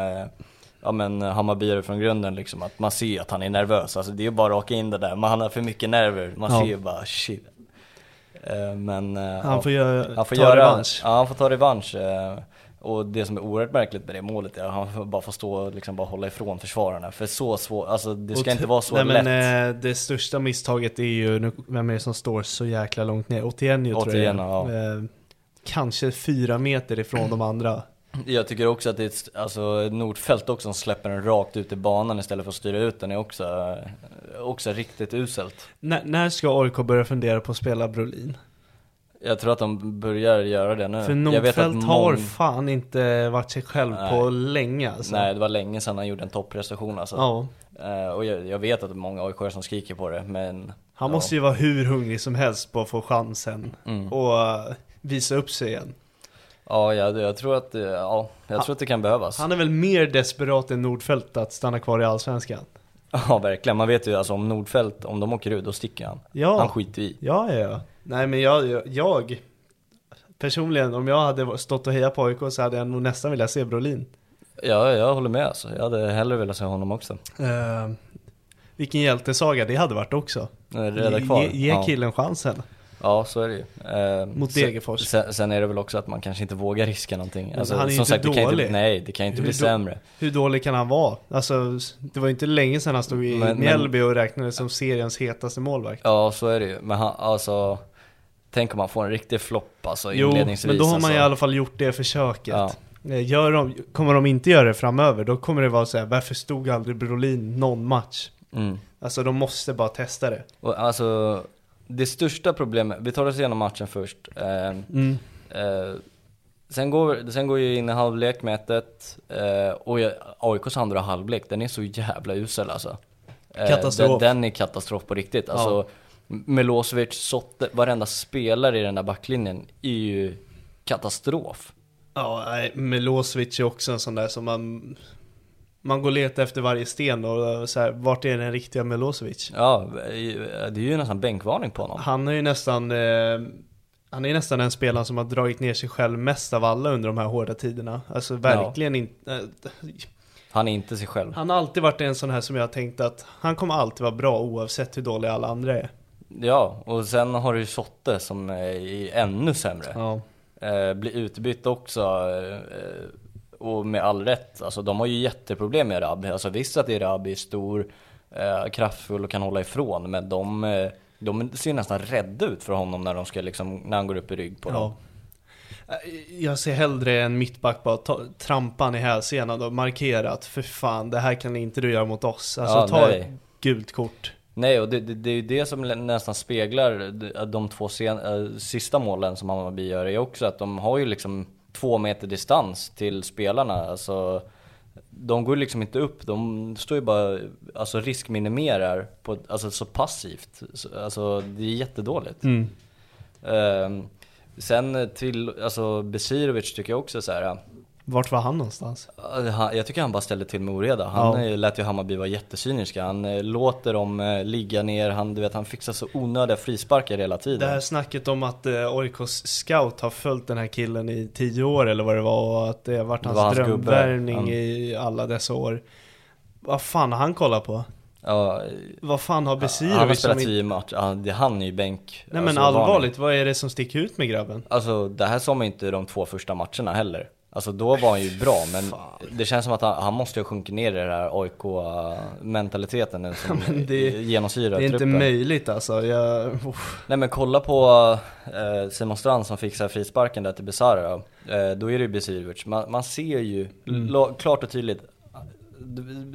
Ja men Hammarbyare från grunden liksom, att man ser att han är nervös, alltså det är ju bara att åka in det där, men han har för mycket nerver, man Ja. ser ju bara shit Men eh, Han får, göra, Han får ta göra, revansch. Ja, han får ta revansch. eh, Och det som är oerhört märkligt med det målet är att han bara får stå och liksom bara hålla ifrån försvararna. För så svårt, alltså det ska Och inte vara så Nej, lätt. men eh, det största misstaget är ju, nu, vem är det som står så jäkla långt ner? Otieno tror jag. Ja. Eh, kanske fyra meter ifrån de andra. Jag tycker också att det är alltså Nordfält också som släpper den rakt ut i banan istället för att styra ut den är också, eh, också riktigt uselt. N- när ska AIK börja fundera på att spela Brolin? Jag tror att de börjar göra det nu. För Nordfält har fan inte varit sig själv Nej. på länge alltså. Nej, det var länge sedan han gjorde en topprestation alltså. Ja, Eh, och jag, jag vet att det är många AIK som skriker på det, men Han ja. måste ju vara hur hungrig som helst på att få chansen Mm. och eh, visa upp sig igen. Ja, jag, jag tror att, det- ja, jag tror att det kan behövas. Han är väl mer desperat än Nordfeldt att stanna kvar i Allsvenskan? (laughs) Ja, verkligen. Man vet ju alltså om Nordfeldt, om de åker ut, då sticker han. Ja. Han skiter i. Ja, ja, ja. Nej men jag, jag, jag personligen, om jag hade stått och hejat på AIK så hade jag nog nästan velat se Brolin. Ja, jag håller med alltså. Jag hade hellre velat se honom också. Eh, vilken hjältesaga det hade varit också. Rädda kvar. Ge, ge ja. killen chansen. Ja, så är det ju. Eh, Mot sen- Degerfors. Sen, sen är det väl också att man kanske inte vågar riska någonting. Alltså, han är ju som inte sagt, det dålig. inte, nej, det kan inte bli Hur då- sämre. Hur dålig kan han vara? Alltså, det var ju inte länge sedan han stod i Men- Mjällby och räknades som seriens hetaste målvakt. Ja, så är det ju. Men han, alltså, tänk om man får en riktig flopp alltså Jo, inledningsvis. men då har man alltså. i alla fall gjort det försöket. Ja. Eh, Gör de, kommer de inte göra det framöver, då kommer det vara så här, varför stod aldrig Brolin någon match? Mm. Alltså de måste bara testa det. Och alltså, det största problemet, vi tar oss igenom matchen först. Eh, Mm. eh, sen, går, sen går ju in i halvlek med 1 eh, och jag, AIKs andra halvlek, den är så jävla usel alltså. Eh, Katastrof. Den, den är katastrof på riktigt. Alltså, Milosevic, Sotte, varenda spelare i den där backlinjen är ju katastrof. Ja, nej, Milosevic är också en sån där som man Man går och letar efter varje sten och så här, vart är den riktiga Milosevic? Ja, det är ju nästan bänkvarning på honom. Han är ju nästan eh, Han är nästan den spelaren som har dragit ner sig själv mest av alla under de här hårda tiderna Alltså verkligen inte eh, Han är inte sig själv. Han har alltid varit en sån här som jag har tänkt att Han kommer alltid vara bra oavsett hur dåliga alla andra är Ja, och sen har du ju Sotte som är ännu sämre. Ja Eh, blir utbytt också, eh, och med all rätt. Alltså de har ju jätteproblem med Rabi. Alltså visst att Rabi är stor, eh, kraftfull och kan hålla ifrån, men de, eh, de ser nästan rädda ut för honom när, de ska liksom, när han går upp i rygg på dem. Ja. Eh, Jag ser hellre en mittback bara ta, trampa han i hälsenan och markera att för fan, det här kan inte du göra mot oss. Alltså Ja, ta nej. ett gult kort. Nej, och det, det, det är ju det som nästan speglar de- de två sen, äh, sista målen som Hammarby gör, är också att de har ju liksom två meter distans till spelarna. Alltså, de går liksom inte upp, de står ju bara, alltså riskminimerar på, alltså så passivt. Så- Alltså det är jättedåligt. Mm. Ehm, sen till, alltså Besirovic tycker jag också så här. Vart var han någonstans? Han- Jag tycker han bara ställde till med oreda. Han Ja. ja. lät ju Hammarby vara jättecyniska. Han eh, låter dem eh, ligga ner, han, du vet, han fixar så onödiga frisparkar hela tiden. Det här snacket om att eh, OIKs scout har följt den här killen i tio år eller vad det var och att det har varit hans var hans drömvärvning Ja. i alla dessa år. Vad fan har han kollat på? ja, Vad fan har han har Besirovic spelat tio matcher, han, han är ju bänk. Nej men alltså, allvarligt, vad är det som sticker ut med grabben? Alltså det här sa man inte de två första matcherna heller. Alltså då var han ju bra, men det känns som att han, han måste ju sjunka ner i den här AIK-mentaliteten nu som (laughs) men det- genomsyrar Det är inte truppen. möjligt alltså. Jag... Uff. Nej men kolla på eh, Simon Strand som fixar frisparken där till Besara då. Eh, då är det ju Besirovic. Man, man ser ju Mm. la, klart och tydligt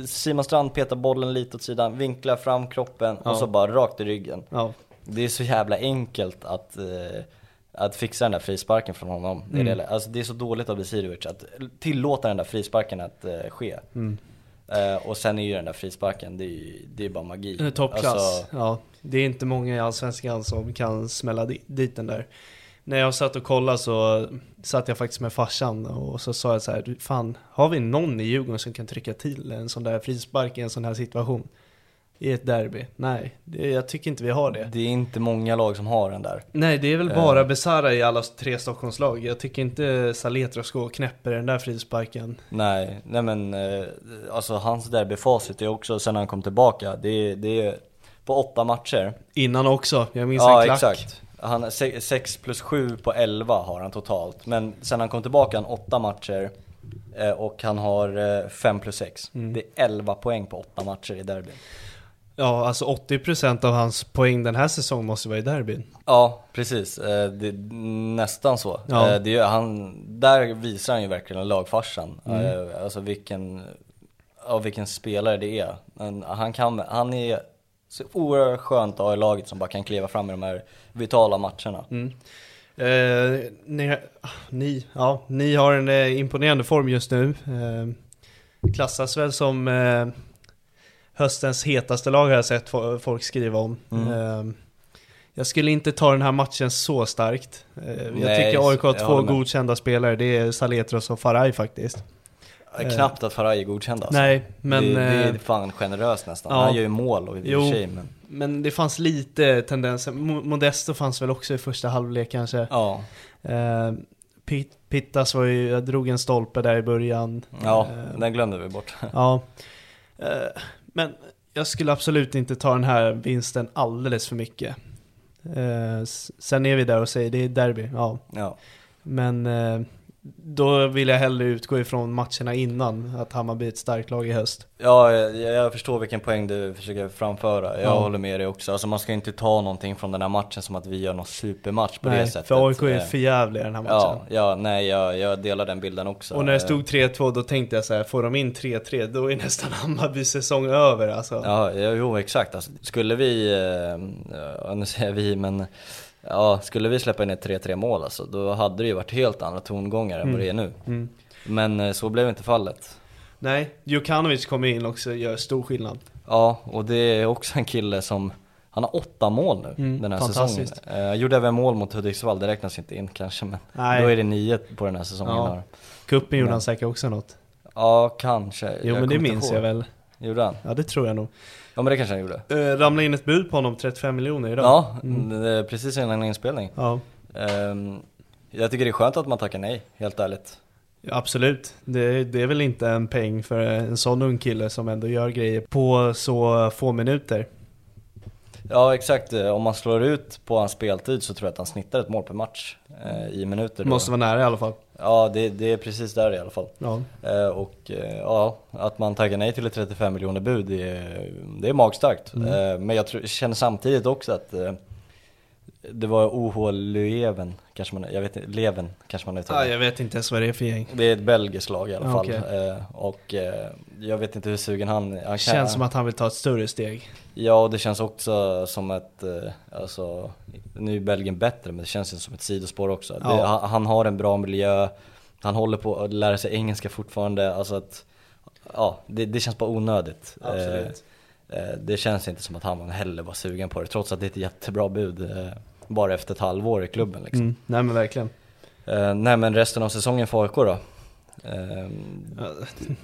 Simon Strand petar bollen lite åt sidan, vinklar fram kroppen Ja. och så bara rakt i ryggen. Ja. Det är så jävla enkelt att, eh, att fixa den där frisparken från honom. Mm. Det, är det, alltså, det är så dåligt av Besirovic att tillåta den där frisparken att eh, ske. Mm. Eh, och sen är ju den där frisparken, det är ju det är bara magi. Toppklass. Alltså, ja. Det är inte många i Allsvenskan som kan smälla di- dit den där. När jag satt och kollade så satt jag faktiskt med farsan och så sa jag så här, "Du, fan, har vi någon i Djurgården som kan trycka till en sån där frispark i en sån här situation? I ett derby? Nej, det, jag tycker inte vi har det. det är inte många lag som har den där. Nej, det är väl Eh. bara Besara i alla tre Stockholmslag. Jag tycker inte Saletros går och knäpper den där frisparken. Nej, nej men eh, alltså hans derbyfacit är också sen han kom tillbaka, det är, det är på åtta matcher. Innan också, jag minns Ja en klack. exakt. Han, 6 plus 7 på 11 har han totalt. Men sen han kom tillbaka han åtta matcher eh, och han har 5 plus 6. Mm. Det är 11 poäng på åtta matcher i derbyn. Ja, alltså 80% av hans poäng den här säsongen måste vara i derbyn. Ja, precis. Eh, Det är nästan så. Ja. Eh, Det är, han, där visar han ju verkligen lagfarsan. Mm. Eh, Alltså vilken, ja, vilken spelare det är. Men Han, kan, han är så oerhört skönt att ha i laget som bara kan kliva fram i de här vitala matcherna. Mm. Eh, ni, ni, ja, ni har en imponerande form just nu. Eh, klassas väl som, eh, höstens hetaste lag har jag sett fo- folk skriva om. Mm. Eh, jag skulle inte ta den här matchen så starkt. Eh, jag Nej, tycker AIK har två godkända spelare, det är Saletros och Faraj faktiskt. Knappt att Faraj är godkänd alltså. Nej, men... det, det eh, är fan generöst nästan. ja. Han gör ju mål och i och Jo. för sig men... Men det fanns lite tendenser, Mo- Modesto fanns väl också i första halvlek kanske. Ja, Eh, Pit- Pittas var ju, jag drog en stolpe där i början. ja Eh, den glömde vi bort. ja. (laughs) Eh, men jag skulle absolut inte ta den här vinsten alldeles för mycket. Eh, sen är vi där och säger det är derby, ja. Ja. Men eh, då vill jag hellre utgå ifrån matcherna innan, att Hammarby är ett starkt lag i höst. Ja, jag, jag förstår vilken poäng du försöker framföra. Jag Ja. håller med dig också. Alltså man ska inte ta någonting från den här matchen som att vi gör någon supermatch på det Nej, sättet. för AIK är Eh, för jävliga i den här matchen. Ja, ja, nej jag, jag delar den bilden också. Och när det Eh, stod 3-2 då tänkte jag så här, får de in 3-3 då är nästan Hammarbys säsong över alltså. Ja, jo exakt. Alltså, skulle vi, eh, nu säger vi, men ja, skulle vi släppa in ett 3-3 mål alltså, då hade det ju varit helt andra tongångar än vad det är nu. Mm. Men eh, så blev inte fallet. Nej, Djukanovic kommer in också och gör stor skillnad. Ja, och det är också en kille som, han har åtta mål nu Mm, den här säsongen. Eh, Jag gjorde även mål mot Hudiksvall, det räknas inte in kanske men Nej. då är det nio på den här säsongen. Ja. Kuppen gjorde Men- han säkert också något. ja kanske. Jo men det minns ihåg. jag väl. Gjorde han? Ja det tror jag nog. Ja men det kanske han gjorde. Uh, ramlade in ett bud på honom, 35 miljoner idag. Ja, Mm. precis innan inspelning. Ja, Ehm, jag tycker det är skönt att man tackar nej, helt ärligt. ja, absolut. Det, det är väl inte en peng för en sån ung kille som ändå gör grejer på så få minuter. Ja exakt, Eh, om man slår ut på hans speltid så tror jag att han snittar ett mål per match eh, i minuter. Då. måste vara nära i alla fall. Ja det, det är precis där i alla fall. Ja. Eh, och eh, ja, att man taggar nej till ett 35 miljoner bud, det är, det är magstarkt. Mm. Eh, men jag tror, känner samtidigt också att eh, det var OH Löven, kanske man, jag vet Leven kanske man uttalar Ah, jag vet inte ens vad det är för gäng. Det är ett belgiskt lag i alla Ja, fall. Eh, och eh, jag vet inte hur sugen han, han kan, Känns som att han vill ta ett större steg. Ja, och det känns också som ett, eh, alltså, nu är Belgien bättre men det känns ju som ett sidospår också. Ja. Det, han, han har en bra miljö, han håller på att lära sig engelska fortfarande, alltså att, ja, det, det känns bara onödigt. Absolut. Eh, eh, det känns inte som att han heller var sugen på det, trots att det är ett jättebra bud, eh, bara efter ett halvår i klubben liksom. Mm. Nej men verkligen. Eh, nej men resten av säsongen för AIK då? Eh,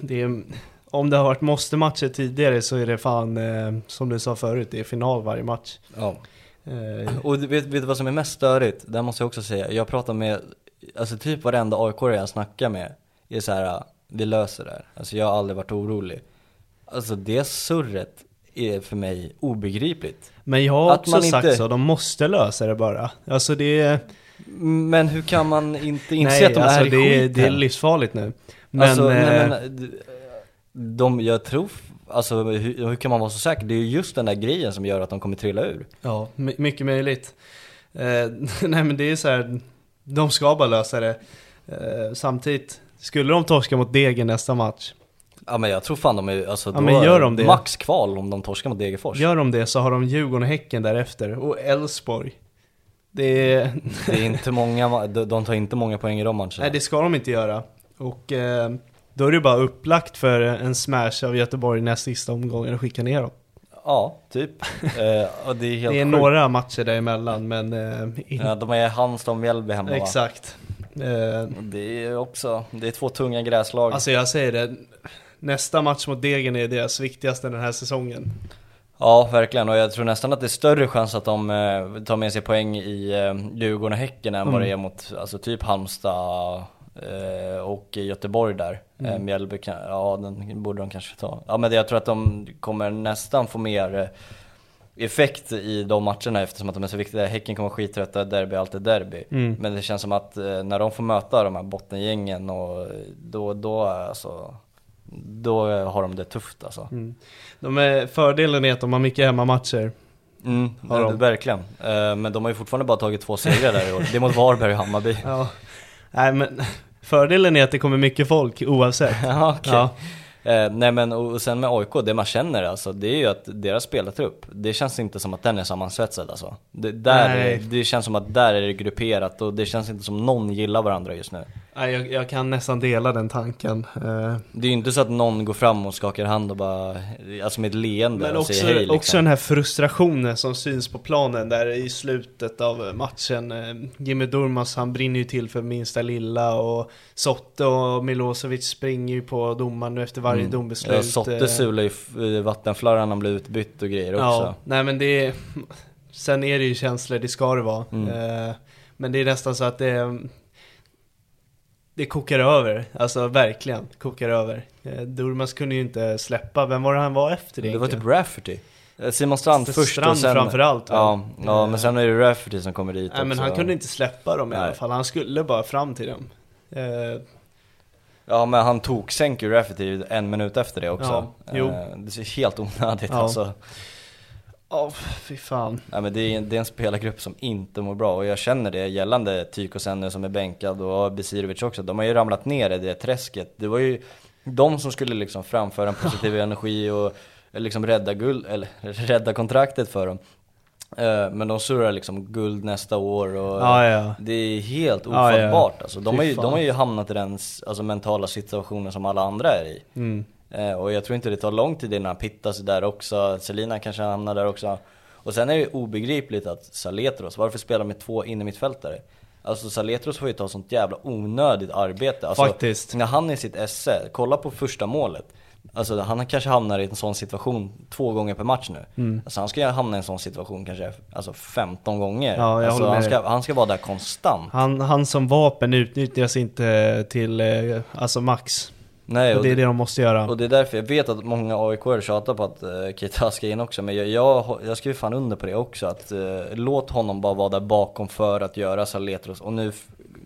Det är, om det har varit måste-matcher tidigare så är det fan, eh, som du sa förut, det är final varje match. ja. Eh, Och vet, vet du vad som är mest störigt? Det måste jag också säga. Jag pratar med, alltså typ varenda aik jag snackar med är så här, vi löser det här. Alltså jag har aldrig varit orolig. Alltså det surret är för mig obegripligt. Men jag har Att också man sagt inte- så, de måste lösa det bara. Alltså det är... Men hur kan man inte inse nej, att de alltså är det, är, skiten? det är livsfarligt nu. Men, alltså, nej, eh, men, de, jag tror, alltså hur, hur kan man vara så säker? Det är ju just den där grejen som gör att de kommer trilla ur. ja, my- mycket möjligt. Eh, (laughs) nej men det är så här, de ska bara lösa det. Eh, samtidigt, skulle de torska mot Degen nästa match, Ja men jag tror fan de är, alltså Ja, men gör de det? max kval om de torskar mot Degerfors. gör de det så har de Djurgården och Häcken därefter, och Elfsborg. Det är... Det är inte många, de tar inte många poäng i de matcherna. Nej det ska de inte göra. Och eh, då är det bara upplagt för en smash av Göteborg näst sista omgången och skicka ner dem. Ja, typ. eh, det är helt (laughs) det är några matcher däremellan men eh, in... Ja, de är Halmstad och Mjällby hemma va? Exakt. Eh, Det är också, det är två tunga gräslag. alltså jag säger det, nästa match mot Degen är deras viktigaste den här säsongen. Ja, verkligen. Och jag tror nästan att det är större chans att de eh, tar med sig poäng i eh, Djurgården och Häcken än vad Mm. det är mot, alltså typ Halmstad eh, och Göteborg där. Mm. Eh, Mjällby ja den borde de kanske ta. Ja men jag tror att de kommer nästan få mer eh, effekt i de matcherna eftersom att de är så viktiga. Häcken kommer skittrötta, derby är alltid derby. Mm. Men det känns som att eh, när de får möta de här bottengängen och eh, då, då alltså, då har de det tufft alltså. Mm. De är, fördelen är att de har mycket hemmamatcher. Mm, Har de? verkligen. Eh, Men de har ju fortfarande bara tagit två segrar där i år. Det är mot Varberg och Hammarby. (laughs) Ja. Nej men fördelen är att det kommer mycket folk oavsett. (laughs) Ja, okej. Ja. Eh, nej men och och sen med AIK, det man känner alltså, det är ju att deras spelartrupp, det känns inte som att den är sammansvetsad alltså. Det, där, Nej. det känns som att där är det grupperat och det känns inte som någon gillar varandra just nu. Jag, jag kan nästan dela den tanken. Eh, Det är ju inte så att någon går fram och skakar hand och bara, alltså med ett leende Men och också, säger hej liksom. också den här frustrationen som syns på planen där i slutet av matchen. Eh, Jimmy Durmaz han brinner ju till för minsta lilla och Sotte och Milosevic springer ju på domaren nu efter varje dombeslut. Mm. Ja, Sotte eh, sular ju vattenflarran han blev utbytt och grejer också. Ja, nej men det är, Sen är det ju känslor, det ska det vara. Mm. Eh, Men det är nästan så att det Det kokar över, alltså verkligen kokar över. Eh, Durmaz kunde ju inte släppa, vem var det han var efter det Det var typ? Rafferty. Eh, Simon Strand Strand först och sen... framförallt, va? Ja, ja Eh. men sen är det Rafferty som kommer dit Nej men också. han kunde inte släppa dem i Nej. alla fall, han skulle bara fram till dem. Eh, Ja men han tog sänker Rafferty en minut efter det också. Ja, jo. Eh, Det är helt onödigt Ja. alltså. Ja, fy fan. Nej men det är, det är en spelargrupp som inte mår bra och jag känner det gällande Tykosen nu som är bänkad och Besirovic också. De har ju ramlat ner i det träsket. Det var ju de som skulle liksom framföra en positiv (laughs) energi och liksom rädda guld, eller (laughs) rädda kontraktet för dem. Eh, Men de surrar liksom guld nästa år och Ja, ja. det är helt Ja, ja. ofattbart alltså. De har, ju, de har ju hamnat i den alltså, mentala situationen som alla andra är i. Mm. Eh, Och jag tror inte det tar lång tid innan Pittas är där också, Selina kanske hamnar där också. Och sen är det obegripligt att Saletros, varför spelar med två innermittfältare? Alltså Saletros får ju ta sånt jävla onödigt arbete. Alltså, Faktiskt. När han är i sitt esse, kolla på första målet. Alltså han kanske hamnar i en sån situation två gånger per match nu. Mm. Alltså han ska ju hamna i en sån situation kanske alltså 15 gånger. Ja, jag alltså, med han, ska, han ska vara där konstant. Han, han som vapen utnyttjas inte till, eh, alltså max. Nej, Och det är det de måste göra. Och det är därför jag vet att många AIK tjatar på att uh, Keita ska in också, men jag, jag, jag skriver fan under på det också. Att eh, låt honom bara vara där bakom för att göra Saletros. Och nu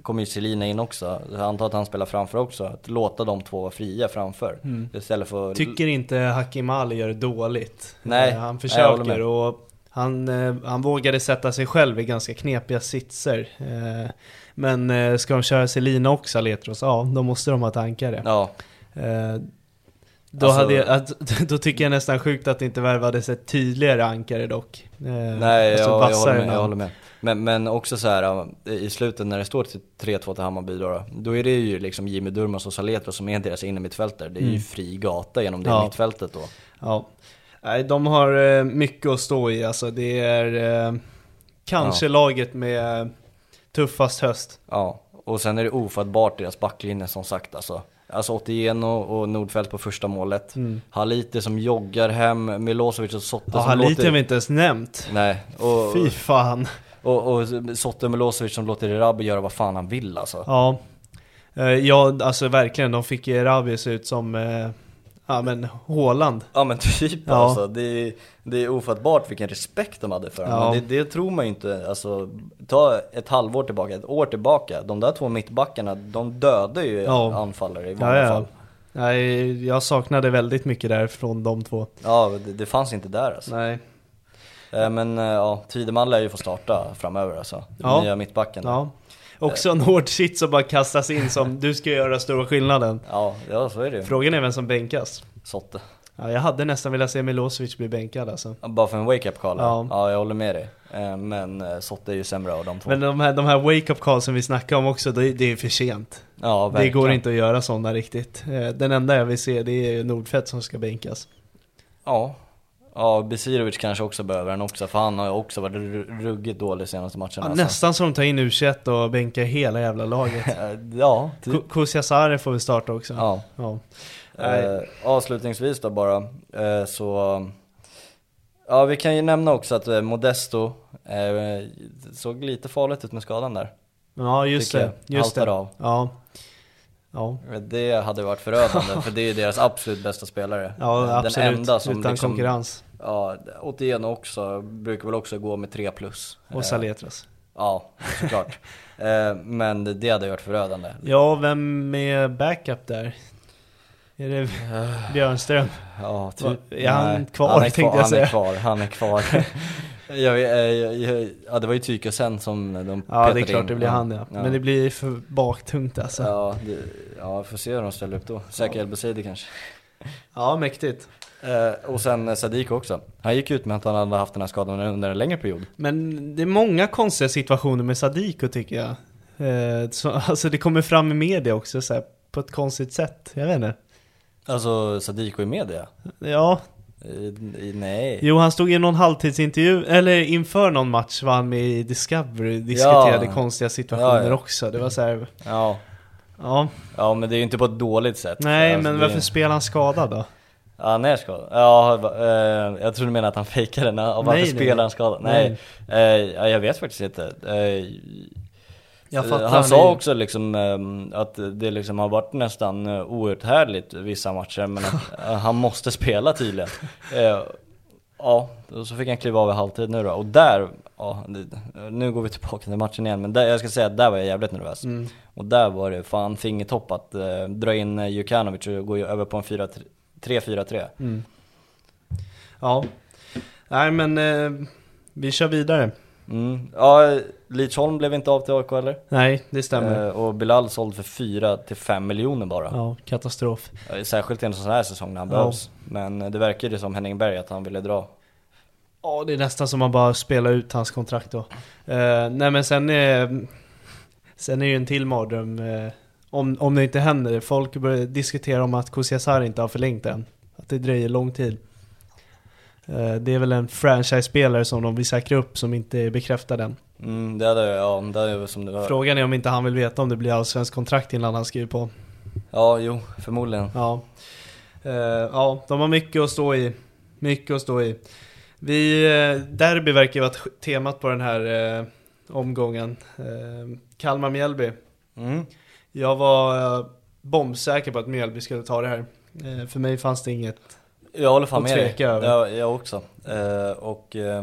kommer ju Selina in också, jag antar att han spelar framför också. Att låta de två vara fria framför. Istället för. Tycker inte Hakim Ali gör det dåligt. Nej, Eh, Han nej, försöker med. och han, han vågade sätta sig själv i ganska knepiga sitser. Men ska de köra Selina och Saletros, ja då måste de ha tankare. Ja, Eh, Då, Alltså- hade jag, (laughs) då tycker jag nästan sjukt att det inte värvades ett tydligare ankare dock. Eh, nej alltså jag, jag, håller med, jag håller med. Men, men också så här äh, i slutet när det står till 3-2 till Hammarby då, då, är det ju liksom Jimmy Durmaz och Saletros som är deras innermittfältare. Det är ju Mm. fri gata genom det Ja. mittfältet då. Ja. Nej, de har eh, mycket att stå i alltså. Det är eh, kanske Ja. laget med tuffast höst. Ja, och sen är det ofattbart deras backlinje som sagt alltså. Alltså Otieno och Nordfeldt på första målet. Halite som joggar hem, Milosevic och Sotte Mm. Ja, som Halit låter... har vi inte ens nämnt. Nej, och, Fy fan. och, och Sotte och Milosevic som låter Erabi göra vad fan han vill alltså. Ja. Eh, ja, alltså verkligen. De fick Erabi se ut som, eh, ja men, Håland. Ja men typ Ja. alltså, det är, det är ofattbart vilken respekt de hade för honom. Ja. Det, det tror man ju inte, alltså ta ett halvår tillbaka, ett år tillbaka. De där två mittbackarna, de dödar ju Ja. anfallare i vanliga ja. fall. Nej, jag saknade väldigt mycket där från de två. Ja, det, det fanns inte där alltså. Nej. Eh, Men eh, ja, Tideman lär ju få starta framöver alltså. Ja. Nya mittbacken. Ja. Också en hård shit som bara kastas in som du ska göra stora skillnaden. Ja, ja så är det. Frågan är vem som bänkas. Sotte. Ja, jag hade nästan velat se Milosevic bli bänkad alltså. Bara för en wake-up call? Ja. ja, jag håller med dig. Eh, Men eh, Sotte är ju sämre av de två. Men de här, de här wake-up calls som vi snackar om också, det, det är för sent. ja, Det verkligen. går inte att göra sådana riktigt. Eh, Den enda jag vill se det är Nordfeldt som ska bänkas. Ja. Ja, Besirovic kanske också behöver den också, för han har ju också varit ru- ruggigt dålig senaste matchen Ja, alltså. nästan som de tar in U21 och bänkar hela jävla laget. (laughs) Ja, typ. Ku- Kusiasare får väl starta också. Ja. Ja. Eh, avslutningsvis då bara, eh, så Ja vi kan ju nämna också att eh, Modesto eh, såg lite farligt ut med skadan där. Ja, just Tycker det. Just det. av. Ja. Ja. Det hade varit förödande för det är deras absolut bästa spelare. Ja, Den absolut. enda som Utan liksom, konkurrens. Ja, Otieno också, brukar väl också gå med 3 plus. Och Eh, Saletras. Ja, såklart. (laughs) eh, men det hade varit förödande. Ja, vem är backup där? Är det Björnström? Ja, Va- är han kvar, han är tänkte jag han säga. Är kvar, han är kvar. (laughs) jag, jag, jag, jag, ja, det var ju Tykosen som de Ja, det är klart in. det blir han ja. Men det blir för baktungt alltså. Ja, Ja, det, ja, får se hur de ställer upp då. Säkert El Besidi kanske. mäktigt. Eh, och sen eh, Sadiq också. Han gick ut med att han hade haft den här skadan under en längre period. Men det är många konstiga situationer med Sadiko tycker jag. Eh, så, (laughs) alltså det kommer fram i media också så här, på ett konstigt sätt, jag vet inte. Alltså Sadiko i media? Ja, nej. jo han stod i någon halvtidsintervju, eller inför någon match var han med i Discovery diskuterade Ja. konstiga situationer Ja, ja. också. Det var så här, Ja. ja, ja, men det är ju inte på ett dåligt sätt. nej Alltså, men varför spelar han skadad då? Ja, han är skadad. Ja, eh, jag tror du menar att han fejkade varför Nej, nej, spelar nej. han skadad? Nej, Eh, ja, jag vet faktiskt inte. Eh, Eh, han är sa också liksom ehm, att det liksom har varit nästan eh, outhärdligt vissa matcher men att (laughs) eh, han måste spela tydligen. Eh, Ja, och så fick han kliva av i halvtid nu då och där, ja, nu går vi tillbaka till matchen igen men där, jag ska säga att där var jag jävligt nervös. Mm. Och där var det fan fingertopp att eh, dra in eh, Jukanovic och gå över på en 4 3-4-3. Mm. Ja, nej men eh, vi kör vidare. Mm. Ja, Lidsholm blev inte av till AIK eller? Nej, det stämmer. Eh, och Bilal såld för 4 till 5 miljoner bara. Ja, katastrof. Särskilt i en sån här säsong när han Ja. behövs. Men eh, det verkar ju som Henning Berg att han ville dra. Ja, det är nästan som man bara spelar ut hans kontrakt då. Eh, nej men sen är, sen är ju en till mardröm. Eh, om, om det inte händer. Folk börjar diskutera om att Kusiasar inte har förlängt än. Att det dröjer lång tid. Eh, det är väl en franchise-spelare som de vill säkra upp som inte är bekräftad än. Mm, det hade, ja, det hade som det var. Frågan är om inte han vill veta om det blir allsvensk kontrakt innan han skriver på. Ja, jo, förmodligen. Ja. Eh, ja, de har mycket att stå i. Mycket att stå i. Vi, eh, derby verkar ju vara temat på den här eh, omgången. Eh, Kalmar-Mjällby. Mm. Jag var bombsäker på att Mjällby skulle ta det här. För mig fanns det inget. Jag håller fan med dig. tveka över. Ja, jag också. Eh, och eh,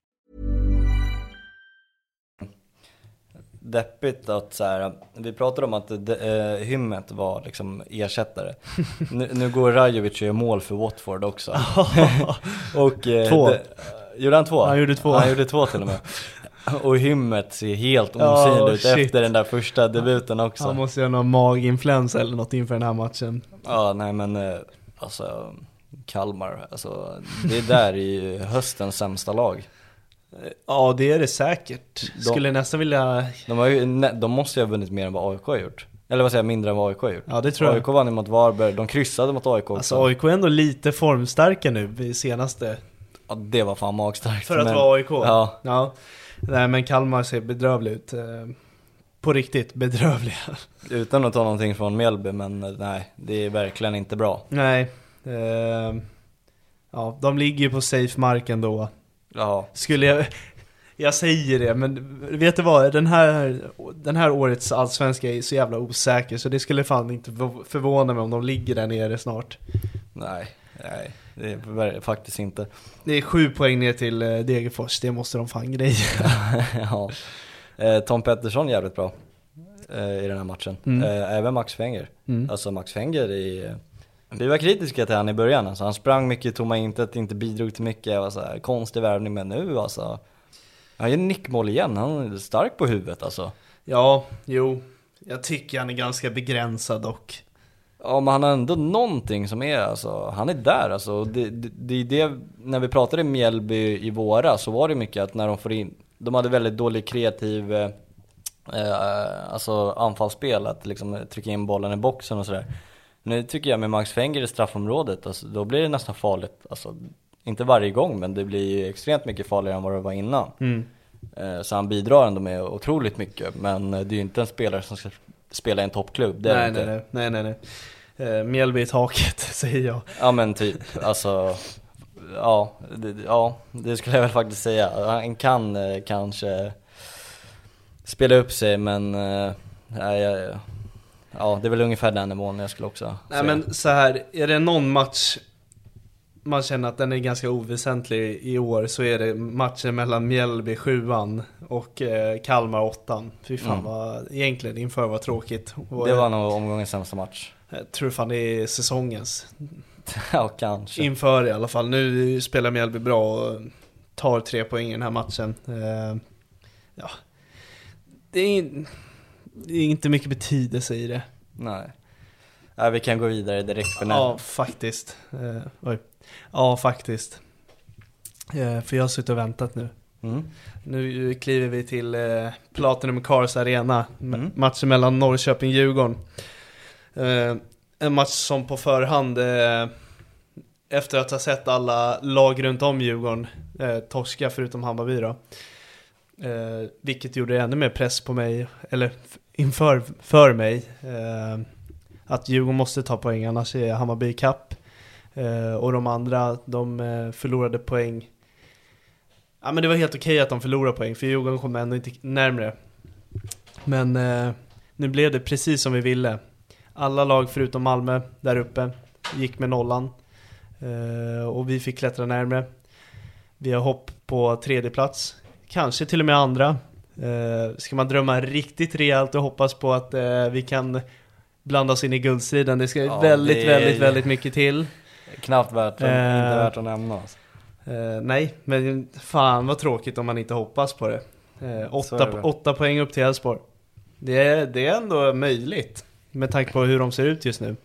Deppigt att så här, vi pratade om att de, eh, Hymmet var liksom ersättare. (laughs) nu, nu går Rajovic och gör mål för Watford också. (laughs) (laughs) och, eh, Två. Det, gjorde han två? Han gjorde två. Han gjorde två till och med. Och Hymmet ser helt Ja, osynlig ut shit. efter den där första debuten också. Han måste göra någon maginfluensa eller något inför den här matchen. Ja, nej men eh, alltså Kalmar, alltså det är där i höstens sämsta lag. Ja, det är det säkert. De- Skulle nästan vilja... De, ju, ne- de måste ju ha vunnit mer än vad AIK har gjort. Eller vad säger jag, mindre än vad AIK har gjort. Ja, det tror jag. AIK vann ju mot Varberg, de kryssade mot AIK också. Alltså AIK är ändå lite formstarka nu i senaste. Ja, det var fan magstarkt. För att men- vara AIK? Ja. ja. Nej men Kalmar ser bedrövlig ut. eh, På riktigt bedrövliga. (laughs) Utan att ta någonting från Mjällby, men eh, nej, det är verkligen inte bra. Nej. eh, Ja, de ligger ju på safe mark ändå. Ja, Skulle jag... Jag säger det, men vet du vad? Den här, den här årets allsvenska är så jävla osäker så det skulle fan inte förv- förvåna mig om de ligger där nere snart. nej, nej, det är faktiskt inte. Det är sju poäng ner till eh, Degerfors, det måste de fan greja. (laughs) ja. Eh, Tom Pettersson jävligt bra eh, i den här matchen. Mm. Även Max Fenger. Mm. Alltså Max Fenger i... Vi var kritiska till han i början, alltså, han sprang mycket i tomma intet, inte bidrog till mycket, var så här, konstig värvning, men nu alltså Han gör nickmål igen, han är stark på huvudet alltså Ja, jo. Jag tycker han är ganska begränsad dock. Ja men han har ändå någonting som är alltså, han är där alltså. Det, det, det det, när vi pratade Mjällby i våra så var det mycket att när de får in, de hade väldigt dålig kreativ eh, eh, alltså anfallsspel, att liksom trycka in bollen i boxen och sådär. Nu tycker jag med Max Fenger i straffområdet, alltså, då blir det nästan farligt. Alltså, inte varje gång men det blir ju extremt mycket farligare än vad det var innan. Mm. Eh, Så han bidrar ändå med otroligt mycket, men det är ju inte en spelare som ska spela i en toppklubb, det är nej, det inte. nej, nej, nej, nej. Eh, Mjällby i taket, (laughs) säger jag. Ja men typ, alltså Ja, det, ja, det skulle jag väl faktiskt säga. Han kan eh, kanske spela upp sig men eh, nej, jag- Ja, det är väl ungefär den nivån jag skulle också Nej säga. men så här, är det någon match man känner att den är ganska oväsentlig i år så är det matchen mellan Mjällby 7 och eh, Kalmar 8 Fy fan Mm. vad, egentligen inför var tråkigt. Och, Det var nog omgångens sämsta match. Jag tror fan det är säsongens. (laughs) ja, kanske. Inför i alla fall. Nu spelar Mjällby bra och tar tre poäng i den här matchen. Eh, ja. det, är, det är inte mycket betydelse i det. Nej. Nej, vi kan gå vidare direkt för nu. Ja, faktiskt. Eh, oj. Ja, faktiskt. Eh, för jag har suttit och väntat nu. Mm. Nu kliver vi till eh, Platinum Cars Arena. Mm. Matchen mellan Norrköping-Djurgården. Eh, en match som på förhand, eh, efter att ha sett alla lag runt om Djurgården eh, torska förutom Hammarby då. Eh, vilket gjorde ännu mer press på mig, eller inför för mig. Eh, att Djurgården måste ta poäng, annars är Hammarby i kapp. Eh, och de andra, de eh, förlorade poäng. Ja men det var helt okej att de förlorade poäng, för Djurgården kom ändå inte närmre. Men eh, nu blev det precis som vi ville. Alla lag förutom Malmö där uppe gick med nollan. Eh, och vi fick klättra närmre. Vi har hopp på tredje plats. Kanske till och med andra. Eh, ska man drömma riktigt rejält och hoppas på att eh, vi kan blanda oss in i guldstriden. Det ska Ja, väldigt, det är- väldigt, väldigt mycket till. Knappt värt, Eh, inte värt att nämna. Alltså. Eh, nej, men fan vad tråkigt om man inte hoppas på det. Eh, åtta, det. åtta poäng upp till Elfsborg. Det är, det är ändå möjligt. Med tanke på hur de ser ut just nu.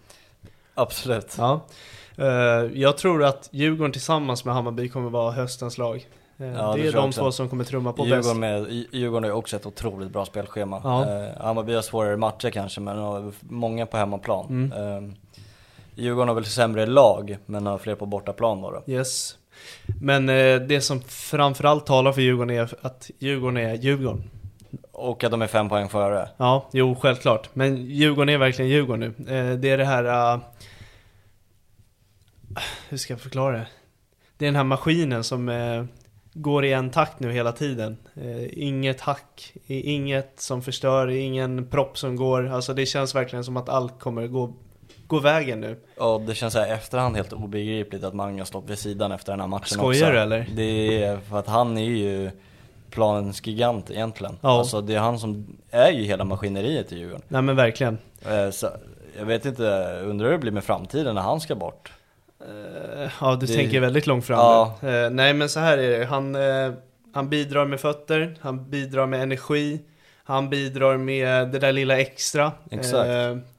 Absolut. Ja. Eh, jag tror att Djurgården tillsammans med Hammarby kommer vara höstens lag. Eh, Ja, det är de också. två som kommer trumma på bäst. Djurgården, med, Dj- Djurgården har ju också ett otroligt bra spelschema. Ja. Eh, Hammarby har svårare matcher kanske, men har många på hemmaplan. Mm. Eh, Djurgården har väl sämre lag, men har fler på bortaplan då. Yes. Men eh, det som framförallt talar för Djurgården är att Djurgården är Djurgården. Och att de är fem poäng före. Ja, jo självklart. Men Djurgården är verkligen Djurgården nu. Eh, det är det här... eh, hur ska jag förklara det? Det är den här maskinen som eh, går i en takt nu hela tiden. Eh, inget hack, inget som förstör, ingen propp som går. Alltså det känns verkligen som att allt kommer gå, gå vägen nu. Och det känns så här efterhand helt obegripligt att Mange har stått vid sidan efter den här matchen Skojar också. du, eller? Det är för att han är ju planens gigant egentligen. Ja. Alltså det är han som är ju hela maskineriet i Djurgården. Nej men verkligen. Eh, Så, jag vet inte, undrar hur det blir med framtiden när han ska bort? Eh, Ja, du Det- tänker väldigt långt fram Ja. nu. Eh, nej, men så här är det. Han, eh, han bidrar med fötter, han bidrar med energi, han bidrar med det där lilla extra. Exakt.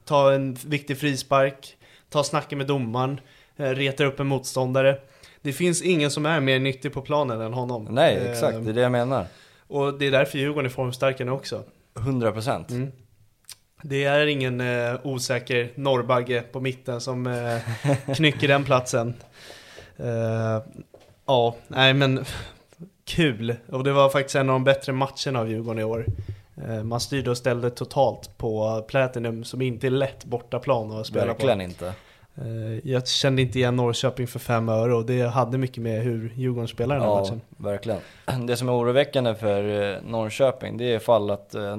Ta en viktig frispark, ta snacket med domaren, retar upp en motståndare. Det finns ingen som är mer nyttig på planen än honom. Nej, exakt, det är det jag menar. Och det är därför Djurgården är formstarka nu också. 100 procent. Mm. Det är ingen eh, osäker norrbagge på mitten som eh, knycker den platsen. Eh, ja, nej men kul. Och det var faktiskt en av de bättre matcherna av Djurgården i år. Eh, man styrde och ställde totalt på Platinum som inte är lätt bortaplan att spela Verkligen på. inte. Eh, jag kände inte igen Norrköping för fem öre och det hade mycket med hur Djurgården spelar den här Ja, matchen. verkligen. (clears throat) Det som är oroväckande för eh, Norrköping, det är ifall att eh,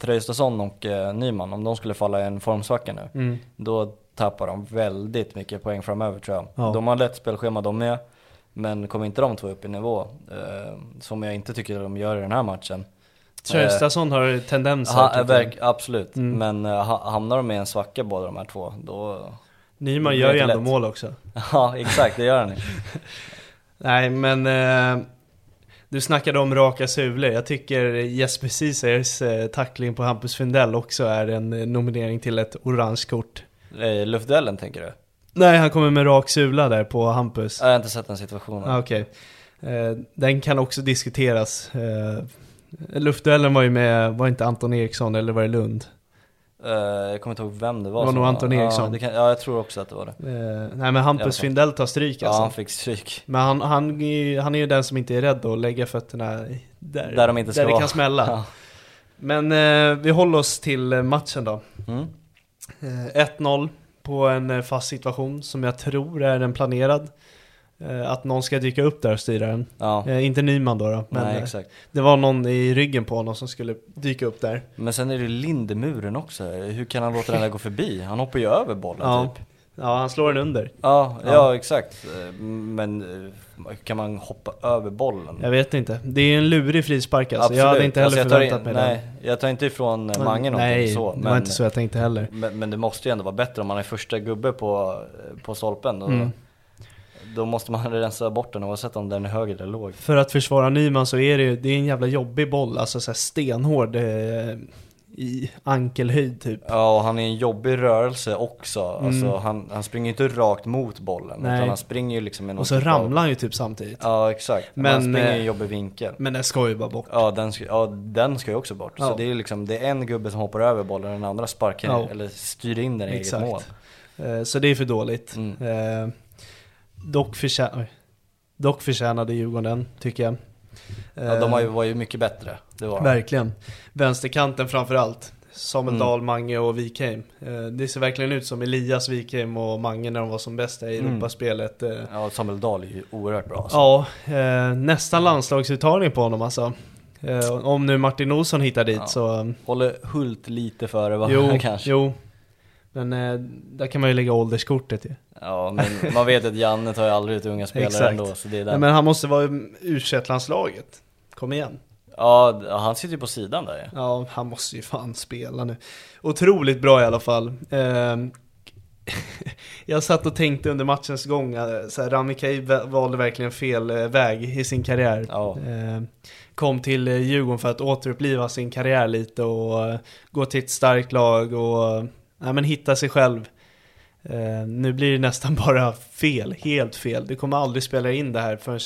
Traustason och Nyman, om de skulle falla i en formsvacka nu, Mm. då tappar de väldigt mycket poäng framöver tror jag. Ja. De har lätt spelschema de med, men kommer inte de två upp i nivå, som jag inte tycker de gör i den här matchen. Traustason har tendenser. Ha, verk, absolut, Mm. men ha, hamnar de i en svacka båda de här två, då... Nyman gör ju ändå lätt. mål också. (laughs) Ja, exakt, det gör han (laughs) ju. Nej, men eh, du snackade om raka sulor. Jag tycker Jesper Cesars eh, tackling på Hampus Findell också är en eh, nominering till ett orange kort. Eh, Luftduellen tänker du? Nej, han kommer med rak sula där på Hampus. Jag har inte sett den situationen. Ah, Okej. Eh, den kan också diskuteras. Eh, luftduellen var ju med, var inte Anton Eriksson eller var det Lund? Eh, jag kommer inte ihåg vem det var Det var nog Anton Eriksson. Ja, kan, ja, jag tror också att det var det. Eh, nej men Hampus. Findell tar stryk Ja, alltså. han fick stryk. Men han, han, han är ju den som inte är rädd att lägga fötterna där, Där de inte ska där det kan smälla. (laughs) Ja. Men eh, vi håller oss till eh, matchen då. Mm. Eh, 1-0 på en eh, fast situation som jag tror är en planerad. Eh, att någon ska dyka upp där och styra den. Ja. Eh, inte Nyman då, då men Nej, eh, det var någon i ryggen på honom som skulle dyka upp där. Men sen är det Lindemuren också. Hur kan han låta den där gå förbi? Han hoppar ju över bollen Ja. typ. Ja, han slår den under. Ja, ja, Ja. exakt. Men kan man hoppa över bollen? Jag vet inte. Det är en lurig frispark alltså. Jag hade inte heller Alltså, förväntat in, mig Nej, jag tar inte ifrån den. Mange någonting Nej, så. det var inte så jag tänkte heller. Men, men det måste ju ändå vara bättre om man är första gubbe på, på stolpen. Mm. Då måste man (laughs) rensa bort den oavsett om den är hög eller låg. För att försvara Nyman så är det ju, det är en jävla jobbig boll, alltså så stenhård eh, i ankelhöjd typ. Ja, och han är en jobbig rörelse också. Alltså, Mm. han, han springer inte rakt mot bollen, Nej. utan han springer ju liksom med Och så typ ramlar han ju typ samtidigt. Ja, exakt. Men, Men, han springer i eh, en jobbig vinkel. Men den ska ju bara bort. Ja den, ska, ja, den ska ju också bort. Ja. Så det är liksom, det är en gubbe som hoppar över bollen och den andra sparkar, Ja. eller styr in den i eget mål. Eh, Så det är för dåligt. Mm. Dock, förtjä- oj. dock förtjänade Djurgården, tycker jag. Ja, de har ju, Eh, var ju mycket bättre. Verkligen. Vänsterkanten framför allt. Samuel Mm. Dahl, Mange och Wikheim. Eh, Det ser verkligen ut som Elias, Wikheim och Mange när de var som bästa i Mm. Europaspelet. Eh, Ja, Samuel Dahl är ju oerhört bra. Alltså. Ja, nästan landslagsuttagning på honom alltså. Om nu Martin Olsson hittar dit Ja. så... Håller Hult lite före va? Jo, (laughs) kanske. jo. Men eh, där kan man ju lägga ålderskortet ju. Ja, men man vet att Janne tar ju aldrig ut unga spelare Exakt. ändå, så det är Nej, den. men han måste vara u landslaget Kom igen. Ja, han sitter ju på sidan där ja. Ja, han måste ju fan spela nu. Otroligt bra i alla fall. Eh, (laughs) jag satt och tänkte under matchens gång, eh, Rami Kaib valde verkligen fel eh, väg i sin karriär. Ja. Eh, kom till Djurgården för att återuppliva sin karriär lite och gå till ett starkt lag och ja, men hitta sig själv. Eh, nu blir det nästan (laughs) bara fel, helt fel. Det kommer aldrig spela in det här förrän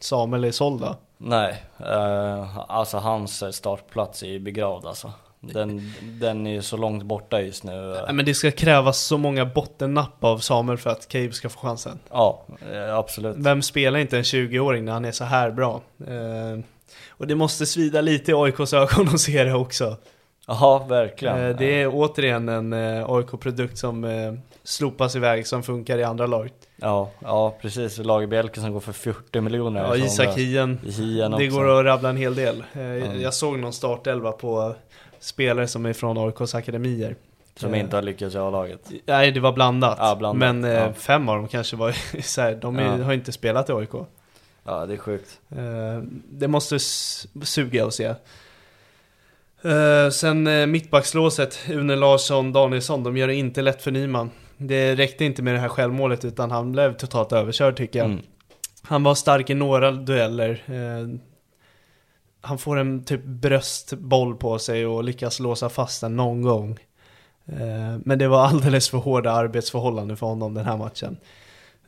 Samuel är såld va? Nej, eh, alltså hans startplats är ju begravd alltså. Den, den är ju så långt borta just nu. Nej, men det ska krävas så många bottennapp av Samuel för att Cave ska få chansen. Ja, eh, absolut. Vem spelar inte en 20-åring när han är så här bra? Eh, och det måste svida lite i AIKs ögon att se det också. Ja, verkligen. Eh, det är återigen en eh, AIK-produkt som eh, slopas iväg som funkar i andra lag. Ja, ja precis. Lagerbielke som går för 40 miljoner. Ja, Isak. Hien. Det går att rabbla en hel del. Mm. Jag såg någon startelva på spelare som är från AIKs akademier. Som inte har lyckats i A-laget. Nej, det var blandat. Ja, blandat, Men ja. fem av dem kanske var (laughs) så här, de är, Ja. har inte spelat i AIK. Ja, det är sjukt. Det måste suga att se. Eh, sen eh, mittbackslåset, Une Larsson, Danielsson, de gör det inte lätt för Nyman. Det räckte inte med det här självmålet utan han blev totalt överkörd tycker jag. Mm. Han var stark i några dueller. Eh, han får en typ bröstboll på sig och lyckas låsa fast den någon gång. Men det var alldeles för hårda arbetsförhållanden för honom den här matchen.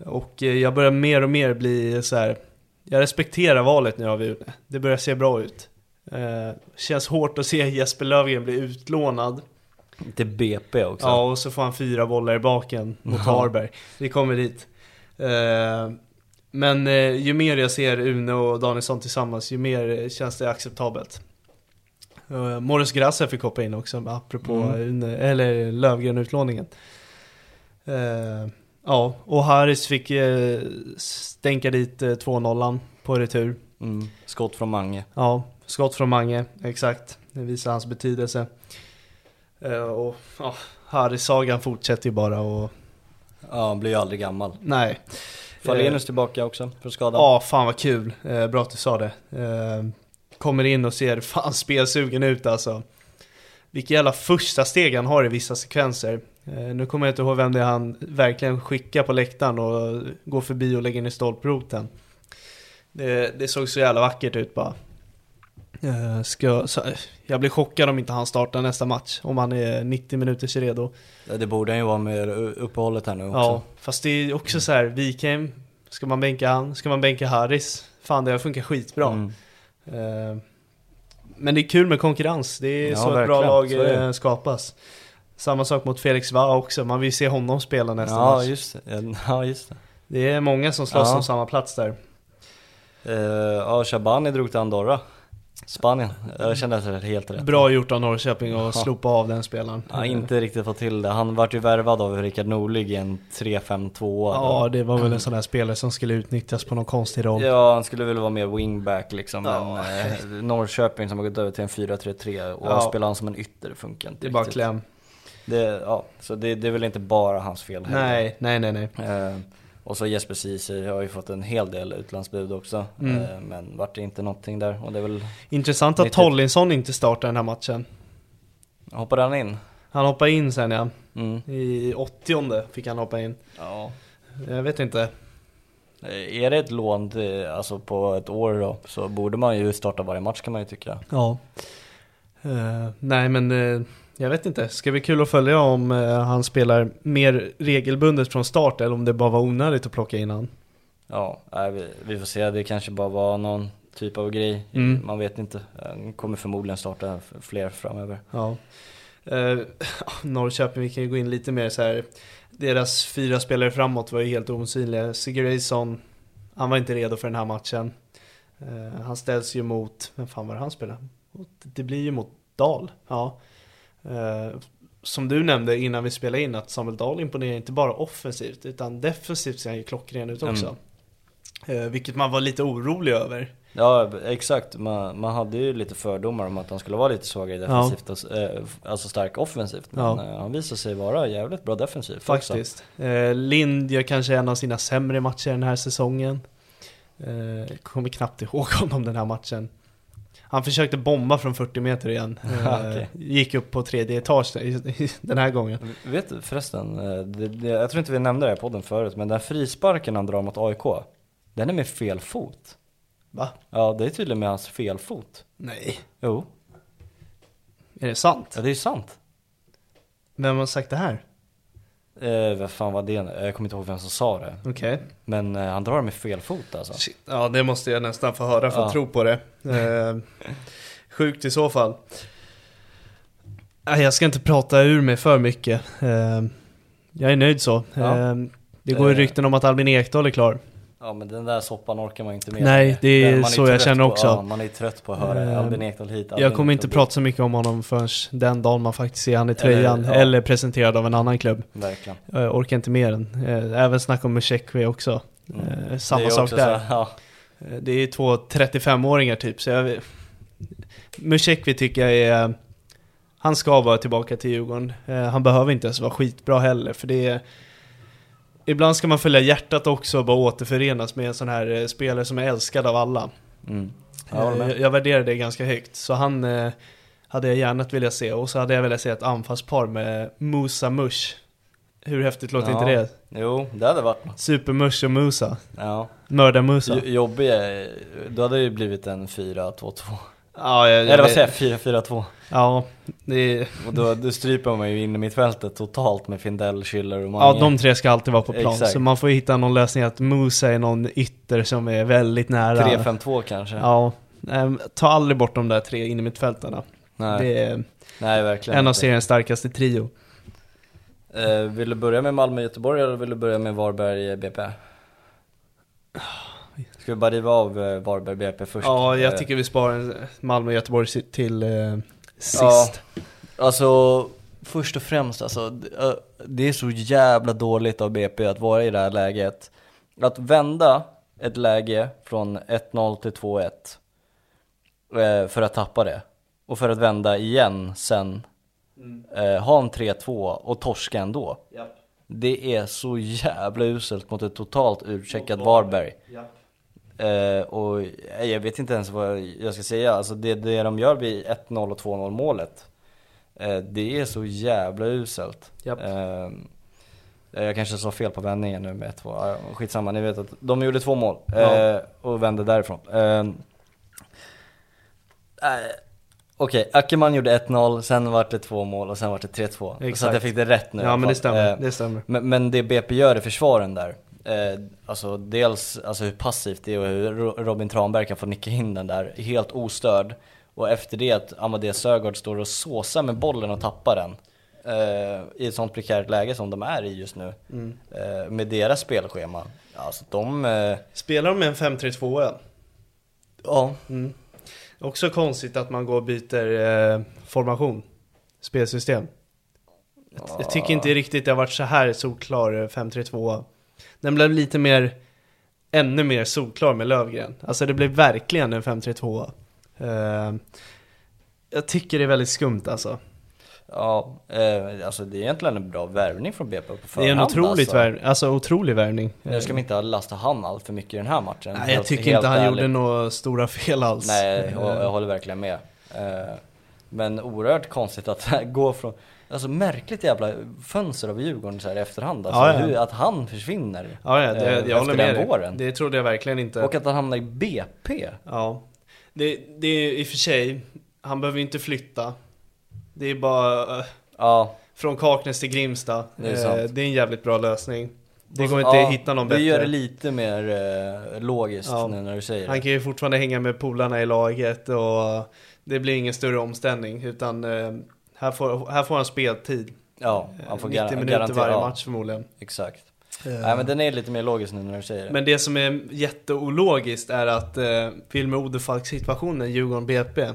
Och jag börjar mer och mer bli så här. Jag respekterar valet nu av Une. Det börjar se bra ut. Eh, känns hårt att se Jesper Löfgren bli utlånad. Till BP också. Ja, och så får han fyra bollar i baken mot Ja. Varberg. Vi kommer dit. Eh, men eh, ju mer jag ser Une och Danielsson tillsammans, ju mer känns det acceptabelt. Uh, Morris Grasser fick hoppa in också, apropå Mm. Une, eller Lövgren-utlåningen. Eh, ja, och Harris fick uh, stänka dit uh, 2-0 på retur. Mm. Skott från Mange. Ja, skott från Mange, exakt. Det visar hans betydelse. Eh, och ja, Harry-sagan fortsätter ju bara och Ja, han blir ju aldrig gammal. nej. Falenius Eh, tillbaka också för skadan. Ja, fan vad kul. Eh, bra att du sa det. Kommer in och ser fan spelsugen ut alltså. Vilka jävla första steg han har i vissa sekvenser. Nu kommer jag inte ihåg vem det är han verkligen skickar på läktaren och går förbi och lägger in i stolproten. Det, det såg så jävla vackert ut bara. Eh, ska, så, jag blir chockad om inte han startar nästa match. Om han är 90 minuters redo. Ja, Det borde han ju vara med uppehållet här nu också. Ja, fast det är också så här, Wikheim, ska man bänka han? Ska man bänka Harris? Fan det har funkat skitbra. Mm. Eh, men det är kul med konkurrens, det är Ja, så ett bra lag eh, skapas. Samma sak mot Felix Va också, man vill se honom spela nästa Ja match. just det, ja (laughs) just det. Det är många som slåss Ja. om samma plats där. Eh, ja, Shabani drog till Andorra, Spanien. Jag kände att det var helt rätt. Bra gjort av Norrköping att Ja. slopa av den spelaren. Ja, inte riktigt fått till det. Han vart ju värvad av Rickard Norling i en 3-5-2. Ja, det var väl en sån här spelare som skulle utnyttjas på någon konstig roll. Ja, han skulle väl vara mer wingback liksom. Ja. Men eh, Norrköping som har gått över till en 4-3-3 och Ja. spelar han som en ytter funkar inte Det är bara kläm. Det, ja, så det, det är väl inte bara hans fel heller. Nej, nej, nej, nej. Eh, och så Jesper Ceesay har ju fått en hel del utlandsbud också. Mm. Eh, men vart det inte någonting där och det är väl, Intressant att Nyttigt. Tollinsson inte startar den här matchen. hoppade han in? Han hoppade in sen ja. Mm. I 80 fick han hoppa in. Ja. Jag vet inte. Eh, Är det ett lån till, alltså på ett år då, så borde man ju starta varje match kan man ju tycka. Ja. Eh, nej men eh, jag vet inte. Ska bli kul att följa om eh, han spelar mer regelbundet från start eller om det bara var onödigt att plocka in han. Ja, vi, vi får se. Det kanske bara var någon typ av grej. Mm. Man vet inte. Han kommer förmodligen starta fler framöver. Ja. Eh, (sniffs) Norrköping, vi kan ju gå in lite mer så här. Deras fyra spelare framåt var ju helt osynliga. Sigurdsson, han var inte redo för den här matchen. Eh, han ställs ju mot, vem fan var det han spelade? Det blir ju mot Dal. Ja. Eh, som du nämnde innan vi spelade in att Samuel Dahl imponerar inte bara offensivt utan defensivt ser han ju klockren ut också. Eh, vilket man var lite orolig över. Ja, exakt. Man, man hade ju lite fördomar om att han skulle vara lite svagare defensivt, och, eh, alltså stark offensivt. Men Ja. eh, han visade sig vara jävligt bra defensivt. Faktiskt. Eh, Lind gör kanske en av sina sämre matcher den här säsongen. Kommer knappt ihåg (laughs) honom den här matchen. Han försökte bomba från 40 meter igen. (laughs) Eh, Okej. Gick upp på tredje etage den här gången. Vet du förresten, eh, det, det, jag tror inte vi nämnde det i podden förut, men den frisparken han drar mot AIK, den är med fel fot. Va? Ja, det är tydligen med hans fel fot. Nej. Jo, Är det sant? ja det är sant. Vem har sagt det här? Eh, vad fan var det? Jag kommer inte ihåg vem som sa det. Okej. Men eh, han drar med fel fot alltså. Shit. Ja, det måste jag nästan få höra för att Ja. tro på det. Eh, (laughs) sjukt i så fall. Jag ska inte prata ur mig för mycket. Eh, jag är nöjd så. Ja. Eh, det går ju Eh. rykten om att Albin Ekdal är klar. Ja men den där soppan orkar man inte med. Nej, det är Den- man så jag känner på, också. Ja, man är trött på att höra Eh, Albin Ekdal hit, Albin Jag kommer inte prata så mycket om honom förrän den dagen man faktiskt ser han i tröjan. ja. Eller presenterad av en annan klubb. Verkligen. Jag orkar inte mer än. Eh, Även snacka om Musekwi också. Mm. Eh, Samma är sak där. Så, ja. Det är två 35-åringar typ, så jag... Musekwi tycker jag är... Han ska vara tillbaka till Djurgården. Han behöver inte ens vara skitbra heller, för det är... Ibland ska man följa hjärtat också och bara återförenas med en sån här eh, spelare som är älskad av alla. Mm. Eh, Jag. Jag, jag värderar det ganska högt, så han eh, hade jag gärna velat se. Och så hade jag velat se ett anfallspar med Musa Mush. Hur häftigt låter Ja. inte det? Jo, det hade varit något. Super-Mush och Musa. Ja. Mördar-Musa. Jo- Jobbig, är- då hade det ju blivit en 4-2-2. Ja, jag, Eller vad säger jag? 4-4-2. Ja, det är... Och då, då stryper man ju in i mittfältet totalt med Findell, Schiller och Mange. Ja, de tre ska alltid vara på plan. Exakt. Så man får hitta någon lösning att Musa är någon ytter som är väldigt nära. 3-5-2 kanske. Ja, ehm, ta aldrig bort de där tre in i mittfältarna. Nej. Det är Nej, verkligen en av inte. seriens starkaste trio. Eh, vill du börja med Malmö-Göteborg eller vill du börja med Varberg-BP? (sighs) (sniffs) Ska vi bara riva av eh, Varberg-BP först? Ja, jag Eh, tycker vi sparar Malmö och Göteborg till eh, sist. Ja. Alltså, först och främst alltså, det är så jävla dåligt av BP att vara i det här läget. Att vända ett läge från 1-0 till 2-1 eh, för att tappa det. Och för att vända igen sen, eh, ha en 3-2 och torska ändå. Det är så jävla uselt mot ett totalt utcheckat Varberg. Eh, och jag vet inte ens vad jag ska säga, alltså det, det de gör vid 1-0 och 2-0 målet eh, Det är så jävla uselt Japp. eh, Jag kanske sa fel på vändningen nu med 1-2, ja, skitsamma, ni vet att de gjorde två mål eh, Ja. och vände därifrån eh, eh, Okej, Ackerman gjorde 1-0, sen vart det två mål och sen vart det 3-2 Så att jag fick det rätt nu Ja, men det stämmer. Eh, det stämmer. men, men det BP gör i försvaren där, eh, alltså dels alltså hur passivt det är och hur Ro- Robin Tranberg kan få nicka in den där helt ostörd. Och efter det att Amadeus Sögaard står och såsar med bollen och tappar den. eh, i ett sånt prekärt läge som de är i just nu. Mm. Eh, med deras spelschema. Alltså de... Eh, Spelar de med en 5-3-2 ja, Mm. Också konstigt att man går och byter eh, formation, spelsystem. Jag, jag tycker inte riktigt det har varit så här solklar eh, 5-3-2. Den blev lite mer, ännu mer solklar med Lövgren. Alltså det blev verkligen en 5-3-2. Eh, jag tycker det är väldigt skumt alltså. ja eh, alltså det är egentligen en bra värvning från BP på Det är förhand en otroligt alltså. värv, alltså otrolig värvning. Nu ska vi inte lasta han allt för mycket i den här matchen. Nej, jag helt- tycker helt inte han ärligt. gjorde några stora fel alls. Nej, Eh, jag håller verkligen med. Eh, Men oerhört konstigt att (laughs) gå från, alltså märkligt jävla fönster av Djurgården så här i efterhand. Alltså Ja, ja. Hur, att han försvinner Ja, ja det, eh, jag efter håller med den våren. Det trodde jag verkligen inte. Och att han hamnar i BP. Ja. Det, det är i och för sig, han behöver ju inte flytta. Det är bara eh, Ja, från Kaknäs till Grimsta. Det är Eh, det är en jävligt bra lösning. Det går inte ja, att hitta någon Det bättre. gör det lite mer eh, logiskt Ja. nu när du säger Han det. kan ju fortfarande hänga med polarna i laget och det blir ingen större omställning. Utan eh, här, får, här får han speltid. Ja, han får 90 gar- minuter garantera- varje match förmodligen. Exakt. Eh, Nej men den är lite mer logisk nu när du säger det. Men det som är jätteologiskt är att eh, Wilmer Odefalks situationen, Djurgården BP.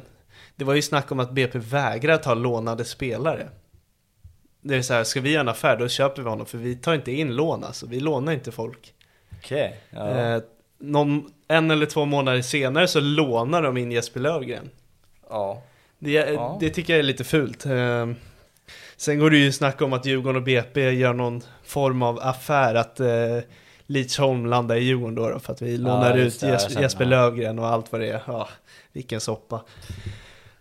Det var ju snack om att BP vägrar ta lånade spelare. Det är så här, ska vi göra en affär då köper vi honom för vi tar inte in lån alltså, vi lånar inte folk. Okej, ja. Eh, någon, en eller två månader senare så lånar de in Jesper Löfgren. ja. Det, Ja. det tycker jag är lite fult. Eh, sen går det ju snack om att Djurgården och BP gör någon form av affär att eh, Lidsholm landar i Djurgården då, då för att vi lånar just ut Jes- Jesper ja. Lövgren och allt vad det är. Ja, vilken soppa.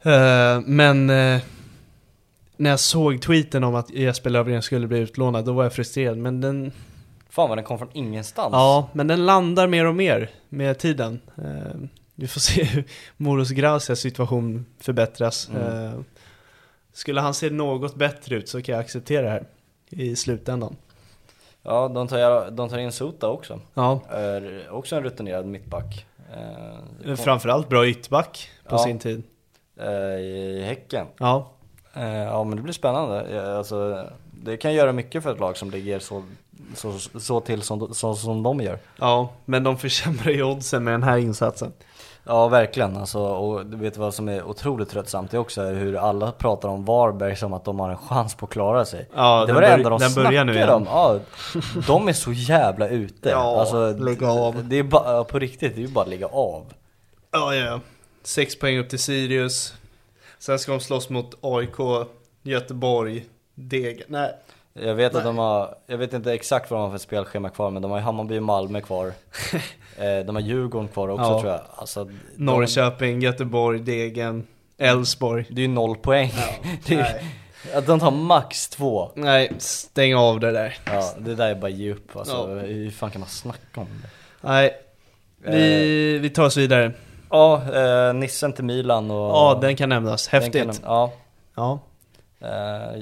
Eh, men eh, när jag såg tweeten om att Jesper Lövgren skulle bli utlånad, då var jag frustrerad. Men den, Fan vad den kom från ingenstans. ja, men den landar mer och mer med tiden. Eh, vi får se hur Moros Gracias situation förbättras. Mm. Eh, skulle han se något bättre ut så kan jag acceptera det här i slutändan. Ja, de tar, de tar in Sota också. Ja, Är också en rutinerad mittback. Eh, framförallt bra ytterback på Ja. sin tid. eh, I Häcken. Ja, ja men det blir spännande. Alltså, det kan göra mycket för ett lag som ligger så, så, så till som, så, som de gör. ja, men de försämrar ju oddsen med den här insatsen. Ja verkligen alltså, och du vet vad som är otroligt tröttsamt det är också hur alla pratar om Varberg som att de har en chans på att klara sig. Ja, det var det enda de den börjar nu snackade igen. om. Ja, de är så jävla ute. Ja, alltså, lägg av. Det är bara, på riktigt, det är ju bara att lägga av. Ja, ja. Sex poäng upp till Sirius. Sen ska de slåss mot AIK, Göteborg, Degen. Nej, Jag vet att Nej. de har, jag vet inte exakt vad de har för spelschema kvar men de har ju Hammarby och Malmö kvar. (laughs) eh, de har Djurgården kvar också Ja. tror jag. Alltså, de, Norrköping, Göteborg, Degen, Elfsborg. det är ju noll poäng. (laughs) det är, att de tar max två. Nej, stäng av det där. Ja, det där är bara ge upp alltså. Ja. Hur fan kan man snacka om det? Nej, vi, vi tar oss vidare. Ja, eh, Nissen till Milan och... Ja, den kan nämnas. Häftigt. kan- ja. Ja. Eh,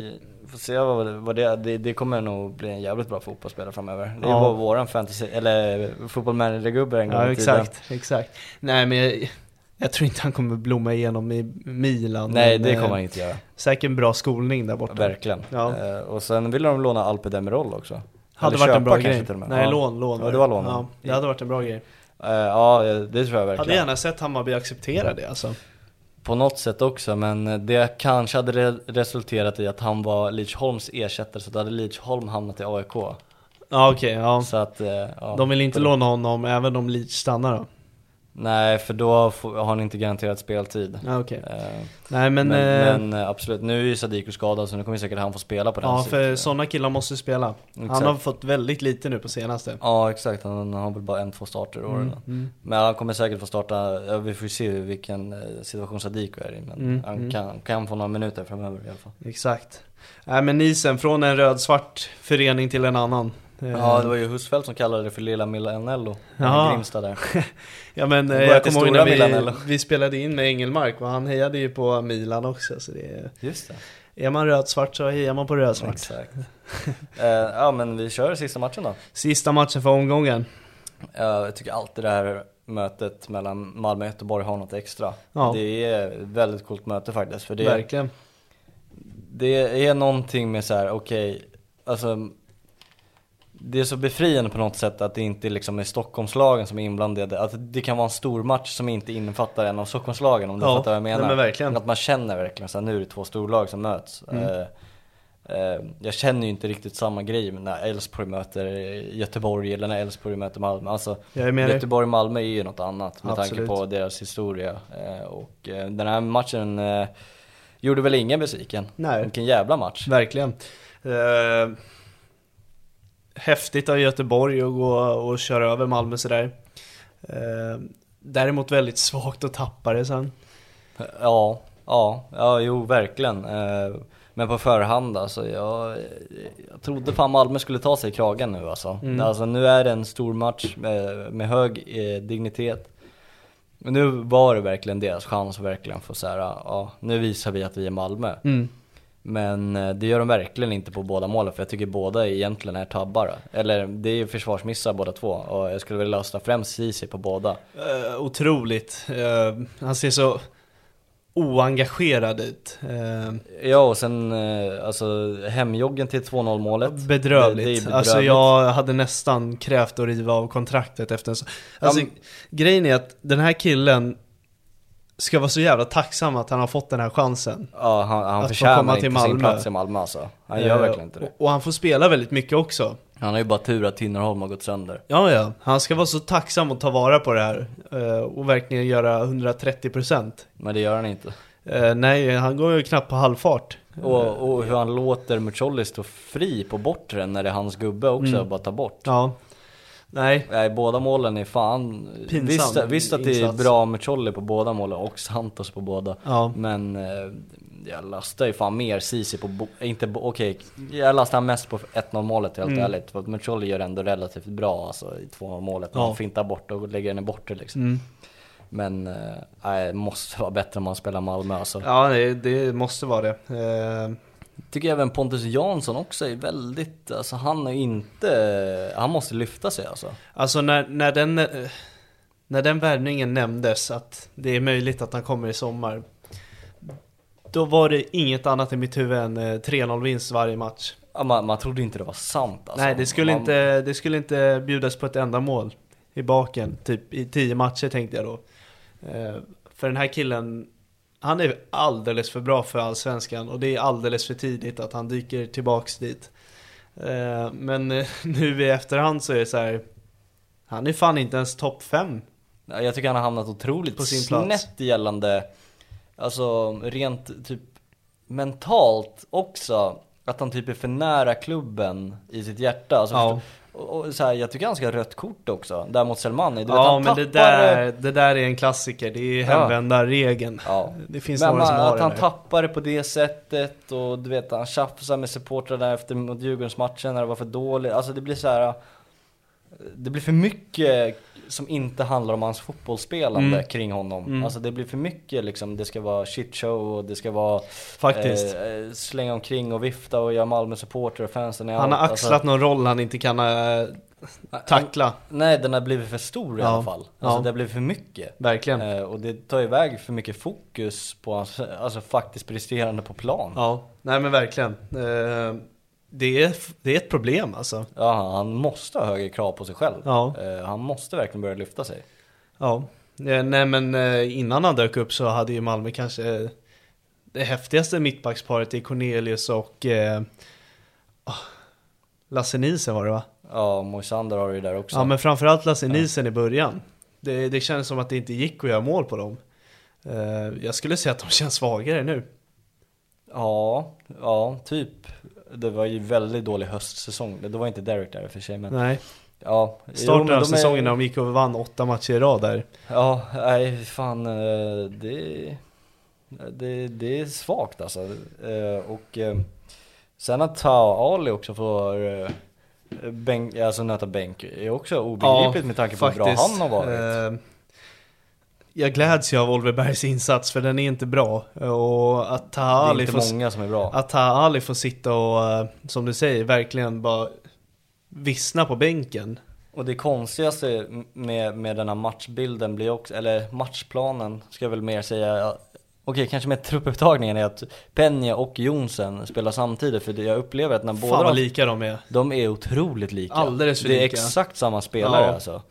får se vad, vad det, det, det kommer nog bli en jävligt bra fotbollsspelare framöver. Det Ja. var våran fantasy, eller football manager-gubbe en gång ja, i tiden. exakt, exakt. Nej, men jag, jag tror inte han kommer blomma igenom i Milan. Nej, men, det eh, kommer han inte göra. Säkert en bra skolning där borta. Verkligen. Ja. Eh, och sen ville de låna Alpe Demirol också. Hade Eller varit en bra grej. Nej, Ja. lån, lån. Ja, det var lån. Ja, det hade varit en bra grej. Eh, ja, det tror jag verkligen. Hade gärna sett Hammarby acceptera det alltså. På något sätt också, men det kanske hade re- resulterat i att han var Lidsholms ersättare, så då hade Lidsholm hamnat i AIK. Ja, okej, ja. Så att, eh, ja. De vill inte låna honom även om Leach stannar då? Nej, för då får, har han inte garanterat speltid. Ja, okej. Eh, Nej men, men, eh, men, eh, absolut, nu är ju Sadiku skadad så nu kommer säkert han få spela på den ja för sådana killar måste spela. Han Exakt. har fått väldigt lite nu på senaste. Ja exakt, han har väl bara en, två starter i år. Mm, mm. Men han kommer säkert få starta, ja, vi får ju se vilken eh, situation Sadiku är i. Men Mm, han mm. Kan, kan få några minuter framöver i alla fall. Exakt. Nej men Nisen, från en röd-svart förening till en annan. Eh, Ja det var ju Husfeldt som kallade det för Lilla Milanello. I Grimstad där. (laughs) Ja men eh, jag kommer ihåg när Milanello. vi, vi spelade in med Engelmark och han hejade ju på Milan också så det är, Just det. är man röd-svart så hejar man på röd-svart. Exakt. eh, ja men vi kör sista matchen då. Sista matchen för omgången. Ja, jag tycker alltid det här mötet mellan Malmö och Göteborg har något extra. Ja. Det är ett väldigt coolt möte faktiskt. För det är, Verkligen. det är någonting med så här, okej, alltså det är så befriande på något sätt att det inte liksom är Stockholmslagen som är inblandade. Att det kan vara en stor match som inte innefattar en av Stockholmslagen om du Ja, fattar vad jag menar. nej, men verkligen. Att man känner verkligen så här, nu är det två storlag som möts. Mm. Eh, eh, jag känner ju inte riktigt samma grej när Elfsborg möter Göteborg eller när Elfsborg möter Malmö. Alltså. Göteborg-Malmö är ju något annat med tanke Absolut. på deras historia. Eh, och eh, den här matchen eh, gjorde väl ingen besviken. Nej. Vilken jävla match. Verkligen. Häftigt av Göteborg att gå och köra över Malmö sådär. Eh, däremot väldigt svagt att tappa det sen. Ja, ja, ja, jo verkligen. Eh, Men på förhand alltså, jag, jag trodde fan Malmö skulle ta sig i kragen nu alltså. Mm. Alltså nu är det en stor match med, med hög eh, dignitet. Men nu var det verkligen deras chans att verkligen få säga, ja nu visar vi att vi är Malmö. Mm. Men eh, det gör de verkligen inte på båda målen för jag tycker båda egentligen är tabbar. Eller det är ju försvarsmissar båda två och jag skulle vilja lasta främst Ceesay på båda. Eh, otroligt. Eh, han ser så oengagerad ut. Eh, Ja och sen eh, alltså hemjoggen till 2-0 målet. bedrövligt. Det, det bedrövligt. Alltså jag hade nästan krävt att riva av kontraktet efter en så... Alltså men- grejen är att den här killen ska vara så jävla tacksam att han har fått den här chansen. Ja han, han Att få förtjänar komma inte till sin Malmö. plats i Malmö alltså. Han gör Eh, verkligen inte det. Och, och han får spela väldigt mycket också. Han har ju bara tur att Tinnerholm har gått sönder. Ja, ja. Han ska vara så tacksam att ta vara på det här. eh, Och verkligen göra 130%. Men det gör han inte. Eh, nej, han går ju knappt på halvfart. Och, och hur han låter Mucolli stå fri på bortre när det är hans gubbe också Mm. att bara ta bort. Ja. Nej. Nej, båda målen är fan... Pinsam Visst, visst att det är bra Mucolli på båda målen och Santos på båda. Ja. Men eh, jag lastar ju fan mer Ceesay på, inte okej, jag lastar mest på 1-0 målet helt Mm. ärligt. För att Mucolli gör ändå relativt bra alltså i 2-0 målet. Ja. han fintar bort och lägger den i bortre liksom. Mm. Men, nej, måste vara bättre om man spelar Malmö alltså. Ja, det, det måste vara det. Eh, Tycker även Pontus Jansson också är väldigt, alltså han är inte, han måste lyfta sig alltså. Alltså när, när den eh, När den värvningen nämndes att det är möjligt att han kommer i sommar Då var det inget annat i mitt huvud än eh, 3-0 vinst varje match Ja, man, man trodde inte det var sant alltså. Nej det skulle, man, inte, det skulle inte bjudas på ett enda mål I baken, typ i 10 matcher tänkte jag då eh, För den här killen Han är alldeles för bra för allsvenskan och det är alldeles för tidigt att han dyker tillbaks dit eh, Men eh, (laughs) nu i efterhand så är det så här Han är fan inte ens topp 5 Ja, Jag tycker han har hamnat otroligt På sin plats. snett gällande, alltså rent typ mentalt också. Att han typ är för nära klubben i sitt hjärta. Alltså, Ja. Och, så här, jag tycker han ska ha rött kort också, där mot Selmani. Du vet, Ja han men det tappar- där, det där är en klassiker, det är hemvändarregeln Ja. Det finns Men några som man, har att det han där. tappar det på det sättet och du vet han tjafsar med supportrarna efter mot Djurgårdsmatchen när det var för dåligt. Alltså det blir så här. Det blir för mycket som inte handlar om hans fotbollsspelande Mm. kring honom. Mm. Alltså det blir för mycket liksom, det ska vara shitshow och det ska vara Faktiskt. eh, slänga omkring och vifta och göra Malmö-supporter och fansen i Han har allt. axlat Alltså, någon roll han inte kan äh, tackla nej den har blivit för stor i Ja. alla fall. Alltså Ja. det har blivit för mycket. Verkligen Eh, och det tar iväg för mycket fokus på hans, alltså faktiskt presterande på plan. Ja, nej men verkligen Eh, det, är, det är ett problem alltså Ja, han måste ha högre krav på sig själv. Ja. Eh, Han måste verkligen börja lyfta sig. Ja, Eh, nej men eh, innan han dök upp så hade ju Malmö kanske det häftigaste mittbacksparet i Cornelius och eh, ah, Lasse Nielsen var det va? Ja, Moisander har ju där också. Ja men framförallt Lasse Nielsen i början. Det, det kändes som att det inte gick att göra mål på dem. Eh, jag skulle säga att de känns svagare nu. ja, ja, typ. Det var ju väldigt dålig höstsäsong. Det var inte Derek där i och för sig men. Nej, Ja, starten av säsongen när de gick och vann åtta matcher i rad där. Ja, nej fan eh, det, det, det är svagt alltså. Eh, Och eh, sen att Tao Ali också får bänk, alltså nöta bänk är också obegripligt med tanke på hur bra han har varit. Eh, jag gläds ju av Oliver Bergs insats för den är inte bra. Och att Taha inte får, många som är bra. att Ali får sitta och, eh, som du säger, verkligen bara vissna på bänken. Och det konstigaste med, med den här matchbilden blir också, eller matchplanen ska jag väl mer säga, Okej, kanske med truppupptagningen är att Penja och Jonsen spelar samtidigt för jag upplever att när båda Fan vad lika de är. de är otroligt lika. Alldeles för Det är lika. exakt samma spelare Ja. alltså.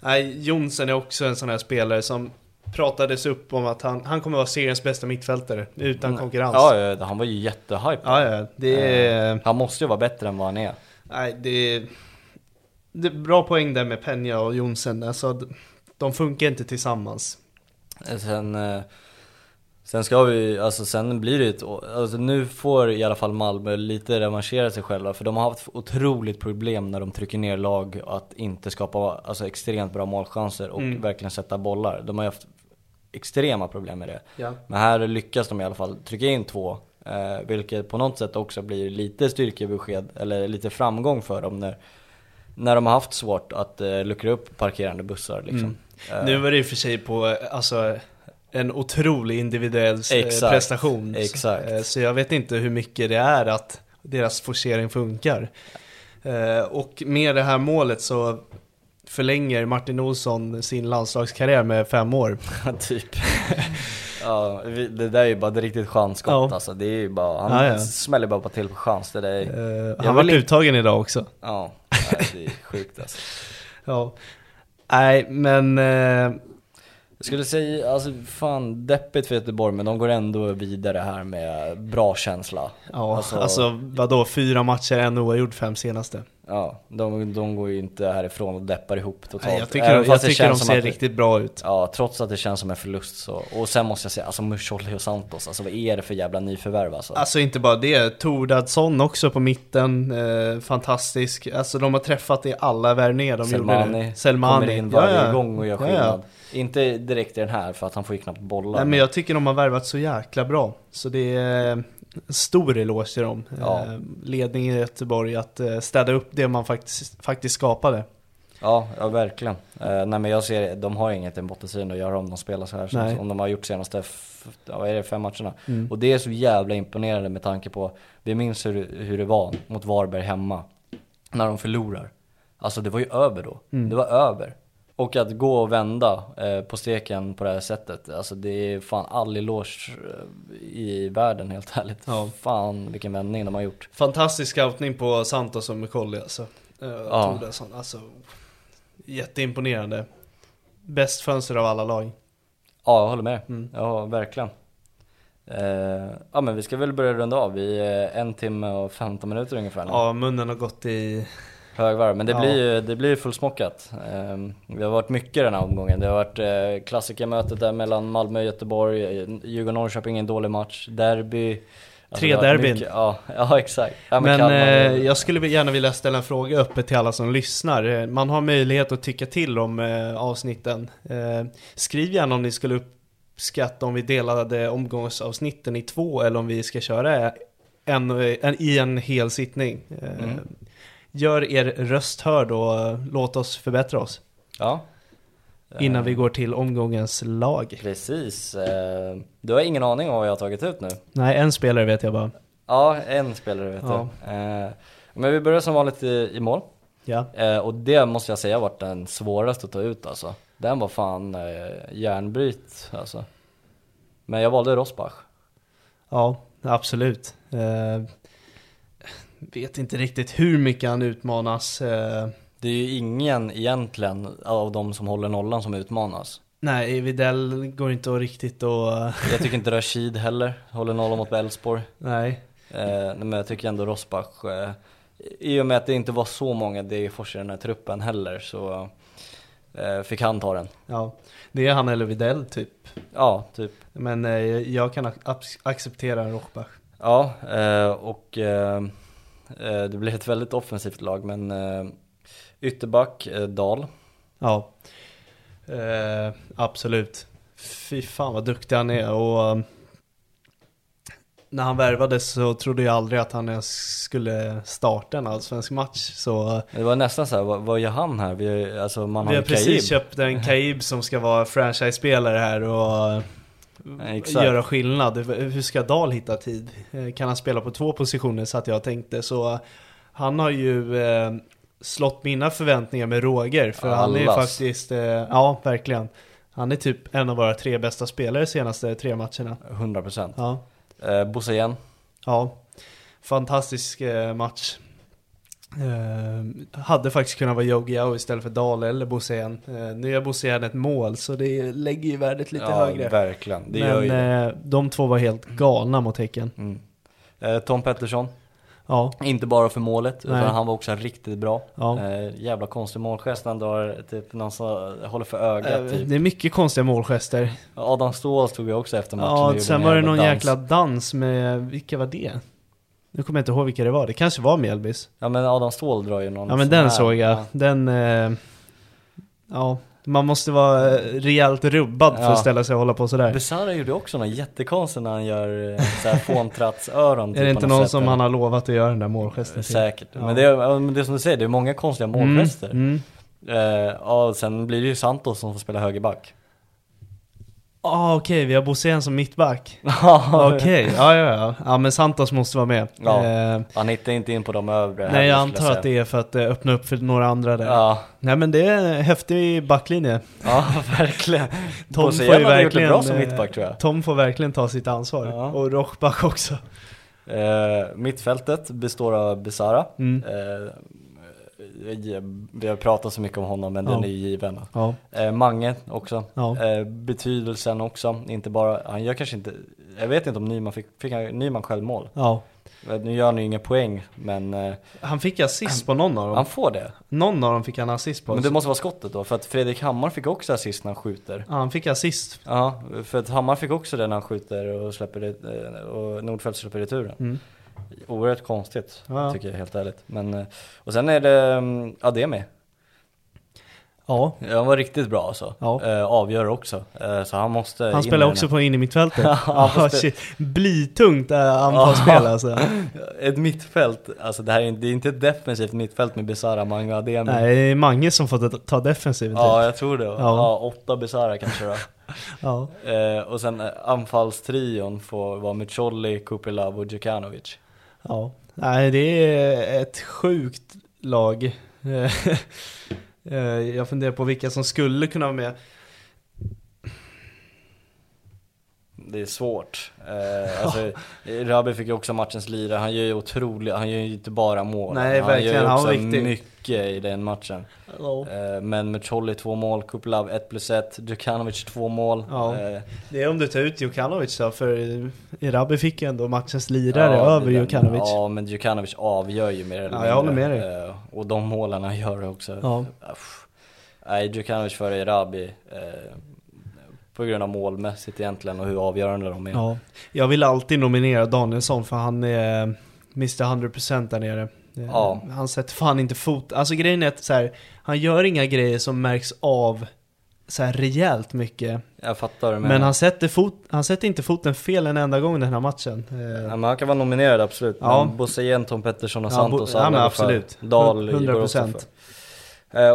Nej, Jonsen är också en sån här spelare som pratades upp om att han, han kommer vara seriens bästa mittfältare utan konkurrens. Ja, ja, han var ju jättehype. ja, ja det. Eh, Han måste ju vara bättre än vad han är. Nej, det. Det är bra poäng där med Penja och Jonsen. Alltså, de funkar inte tillsammans. Sen, eh, sen ska vi, alltså sen blir det ett, alltså nu får i alla fall Malmö lite revanschera sig själva för de har haft otroligt problem när de trycker ner lag att inte skapa alltså extremt bra målchanser och Mm. verkligen sätta bollar. De har haft extrema problem med det. Ja. Men här lyckas de i alla fall trycka in två, eh, vilket på något sätt också blir lite styrkebesked, eller lite framgång för dem när, när de har haft svårt att eh, luckra upp parkerande bussar liksom. Eh, Nu var det i och för sig på, eh, alltså, en otrolig individuell eh, Exakt, prestation. exakt. Eh, Så jag vet inte hur mycket det är att deras forcering funkar. Och med det här målet så förlänger Martin Olsson sin landslagskarriär med fem år. (laughs) typ. ja, det där är ju bara ett riktigt chansskott Ja. alltså. Det är ju bara, han Ja, ja. smäller bara på till på chans. Det där är, Jag Han var vill uttagen idag också. ja, nej, det är sjukt alltså. (laughs) Ja. Nej, men... eh, Jag skulle säga, alltså fan deppigt för Göteborg men de går ändå vidare här med bra känsla. Ja, Alltså- alltså, vadå, fyra matcher, en oavgjord, fem senaste. Ja, de, de går ju inte härifrån och deppar ihop totalt. Nej, jag tycker, Även jag tycker de ser att riktigt bra ut. Ja, trots att det känns som en förlust så. Och sen måste jag säga, alltså Muscholli och Santos, alltså vad är det för jävla nyförvärv alltså? Alltså inte bara det, Tordadsson också på mitten, eh, fantastisk. Alltså de har träffat i alla värvningar de gjorde. Selmani, det. Selmani kommer in varje Ja, ja. gång och gör Ja, ja. skillnad. Inte direkt i den här för att han får ju knappt bollar. Nej men jag tycker de har värvat så jäkla bra. Så det är stor eloge till dem. Ja. Eh, ledningen i Göteborg att eh, städa upp det man faktiskt, faktiskt skapade. Ja, ja verkligen. Eh, nej men jag ser, de har inget i bottenstriden att göra om de spelar så här Nej. som de har gjort senaste, vad är det, fem matcherna. Mm. Och det är så jävla imponerande med tanke på, vi minns hur, hur det var mot Varberg hemma. När de förlorar. Alltså det var ju över då. Mm. Det var över. Och att gå och vända eh, på steken på det här sättet, alltså det är fan all eloge eh, i världen helt ärligt. Ja. Fan vilken vändning de har gjort. Fantastisk scoutning på Santos och Mukolli alltså. Eh, Ja. Alltså. Jätteimponerande. Bäst fönster av alla lag. Ja, jag håller med. Mm. Ja, verkligen. Eh, ja men vi ska väl börja runda av. Vi är en timme och 15 minuter ungefär nu. Ja, munnen har gått i... Högvarv, men det Ja. blir ju det blir fullsmockat. Det har varit mycket den här omgången. Det har varit eh, klassikermötet där mellan Malmö och Göteborg, Djurgården-Norrköping, en dålig match, derby. Tre har varit derbyn. mycket- Ja, (laughs) ja exakt. Ja, Men Kalmar- eh, jag skulle gärna vilja ställa en fråga öppet till alla som lyssnar. Eh, Man har möjlighet att tycka till om eh, avsnitten. Eh, skriv gärna om ni skulle uppskatta om vi delade omgångsavsnitten i två eller om vi ska köra en, en, i en hel sittning. Mm. Gör er röst hörd och låt oss förbättra oss Ja. innan Eh, vi går till omgångens lag. Precis. Eh, du har ingen aning om vad jag har tagit ut nu? Nej, en spelare vet jag bara. Ja, en spelare vet Ja. du. Eh, men vi börjar som vanligt i, i mål. Ja. Och det måste jag säga varit den svåraste att ta ut alltså. Den var fan järnbryt alltså. Men jag valde Rosbach. Ja, absolut. Vet inte riktigt hur mycket han utmanas. Eh, Det är ju ingen egentligen av de som håller nollan som utmanas. nej, Videll går inte att riktigt att... (laughs) Jag tycker inte Rashid heller håller nollan mot Elfsborg. nej. Eh, men jag tycker ändå Rosbach, eh, i och med att det inte var så många Degerfors i den här truppen heller så eh, fick han ta den. Ja, det är han eller Videll typ. Ja, typ. Men eh, jag kan ac- acceptera Rochbach. Ja, eh, och eh, det blir ett väldigt offensivt lag men eh, ytterback, eh, Dal. Ja, eh, absolut. Fy fan vad duktig han är och när han värvades så trodde jag aldrig att han ens skulle starta en allsvensk match. Så Det var nästan så här, vad, vad gör han här? Vi, alltså man vi har har precis Kaib. köpt en Kaib som ska vara franchise-spelare här och Exakt. göra skillnad. Hur ska Dahl hitta tid? Eh, Kan han spela på två positioner så att jag tänkte så eh, han har ju eh, slått mina förväntningar med råger för han är Allas. faktiskt, eh, ja verkligen. Han är typ en av våra tre bästa spelare de senaste tre matcherna. 100%. Ja, Eh, Bosse igen. ja. Fantastisk eh, match. Eh, hade faktiskt kunnat vara Yogi Ao istället för Dahl eller Bosén. Eh, nu gör Bosén ett mål så det lägger ju värdet lite ja, högre. verkligen. Det Men eh, de två var helt galna mot Häcken. Mm. Tom Pettersson. Ja, Inte bara för målet, Nej. utan han var också riktigt bra. ja. Jävla konstig målgest han drar typ någon som håller för ögat typ. Det är mycket konstiga målgester. Adam Ståhl stod ju också efter matchen Ja, sen en var det någon dans. jäkla dans med, vilka var det? Nu kommer jag inte ihåg vilka det var, det kanske var Mjällbys. Ja men Adam Ståhl drar ju någon Ja men den här- såg jag, Ja. den... Eh, ja, man måste vara eh, rejält rubbad för Ja. att ställa sig och hålla på sådär. Besara gjorde också något jättekonstigt när han gör eh, såhär fåntrattsöron (laughs) typ är det inte någon sätt, som han har lovat att göra den där målgesten till? Säkert, Ja. men, det är, det är som du säger, det är många konstiga målgester. Mm, mm. Eh, och sen blir det ju Santos som får spela högerback. Ah, okej, vi har Bosén som mittback. (laughs) Okej, ja, ja, ja. Ja, men Santos måste vara med. Ja. Eh, Han hittar inte in på de övre nej, jag antar att det är för att eh, öppna upp för några andra där. Ja, Nej, men det är en häftig backlinje. ja (laughs) verkligen. Tom Bosse får ju verkligen, bra som eh, mittback tror jag. Tom får verkligen ta sitt ansvar. Ja. Och Rochbach också. Eh, mittfältet består av Besara. Mm. Eh, vi har pratat så mycket om honom men Ja. den är ju given. Ja. Eh, Mange också. Ja. Eh, betydelsen också, inte bara, han gör kanske inte, jag vet inte om Nyman fick, fick han, Nyman självmål? ja. Eh, Nu gör han ju inga poäng men eh, Han fick assist på någon av dem. han får det. Någon av dem fick han assist på. Men det måste vara skottet då, för att Fredrik Hammar fick också assist när han skjuter. Ja, han fick assist. Ja, för att Hammar fick också det när han skjuter och släpper det, eh, och Nordfeldt släpper returen. Mm. Oerhört konstigt, Ja. tycker jag helt ärligt. Men, eh, och sen är det mm, Ademi. Ja. Ja, han var riktigt bra alltså. Ja. Eh, avgör också. Eh, så han måste Han spelar också på in i mittfältet. (laughs) Ja, Ja, (laughs) shit. Blytungt äh, anfallsspel Ja. alltså. (laughs) Ett mittfält, alltså det här är, det är inte ett defensivt mittfält med Besara, Mange och Ademi. Nej, det är Mange som får ta defensiven Ja, typ. jag tror det. Ja, Ja. åtta Besara kanske då. Ja. eh, och sen eh, anfallstrion får vara Mucolli, Kupilov och Djukanovic ja. Nej, det är ett sjukt lag. (laughs) Eh, jag funderar på vilka som skulle kunna vara med. Det är svårt. Eh, (laughs) alltså, Rabi fick ju också matchens lira, han gör ju otroligt, han gör ju inte bara mål. Nej, han verkligen, gör ju han också var viktig. mycket i den matchen. Ja. Eh, men Mucolli två mål, Kupilov 1 plus 1, Djukanovic två mål. Ja. Eh, Det är om du tar ut Jokanovic då, för Irabi fick ju ändå matchens lirare Ja, över Jokanovic. Ja, men Djukanovic avgör ju mer eller Ja, jag håller mindre. med dig. Eh, Och de målen han gör också. Nej, Djukanovic före Erabi. På grund av målmässigt egentligen och hur avgörande de är. Ja. Jag vill alltid nominera Danielsson för han är Mr 100% där nere. Ja. Han sätter fan inte fot, alltså grejen är att så här, han gör inga grejer som märks av så här rejält mycket. Jag fattar det Men han sätter, fot, han sätter inte foten fel en enda gång den här matchen. Eh, Ja, men han kan vara nominerad absolut. Ja. Men Bosse Jen, Tom Pettersson och Ja, Santos, Bo- ja, men absolut. Dahl 100%. går också för. Eh,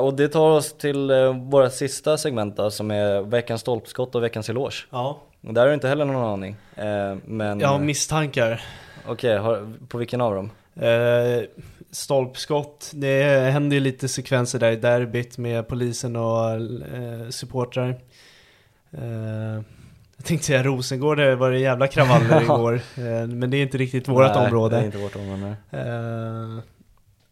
och det tar oss till eh, våra sista segment då, som är veckans stolpskott och veckans eloge. Ja. Där har du inte heller någon aning. Eh, men, Jag har misstankar. okej, har- på vilken av dem? Eh, stolpskott, det händer ju lite sekvenser där i derbyt med polisen och eh, supportrar. Eh, jag tänkte säga Rosengård, det var det jävla kravaller (laughs) igår. Eh, men det är inte riktigt vårt område. det är inte vårt område.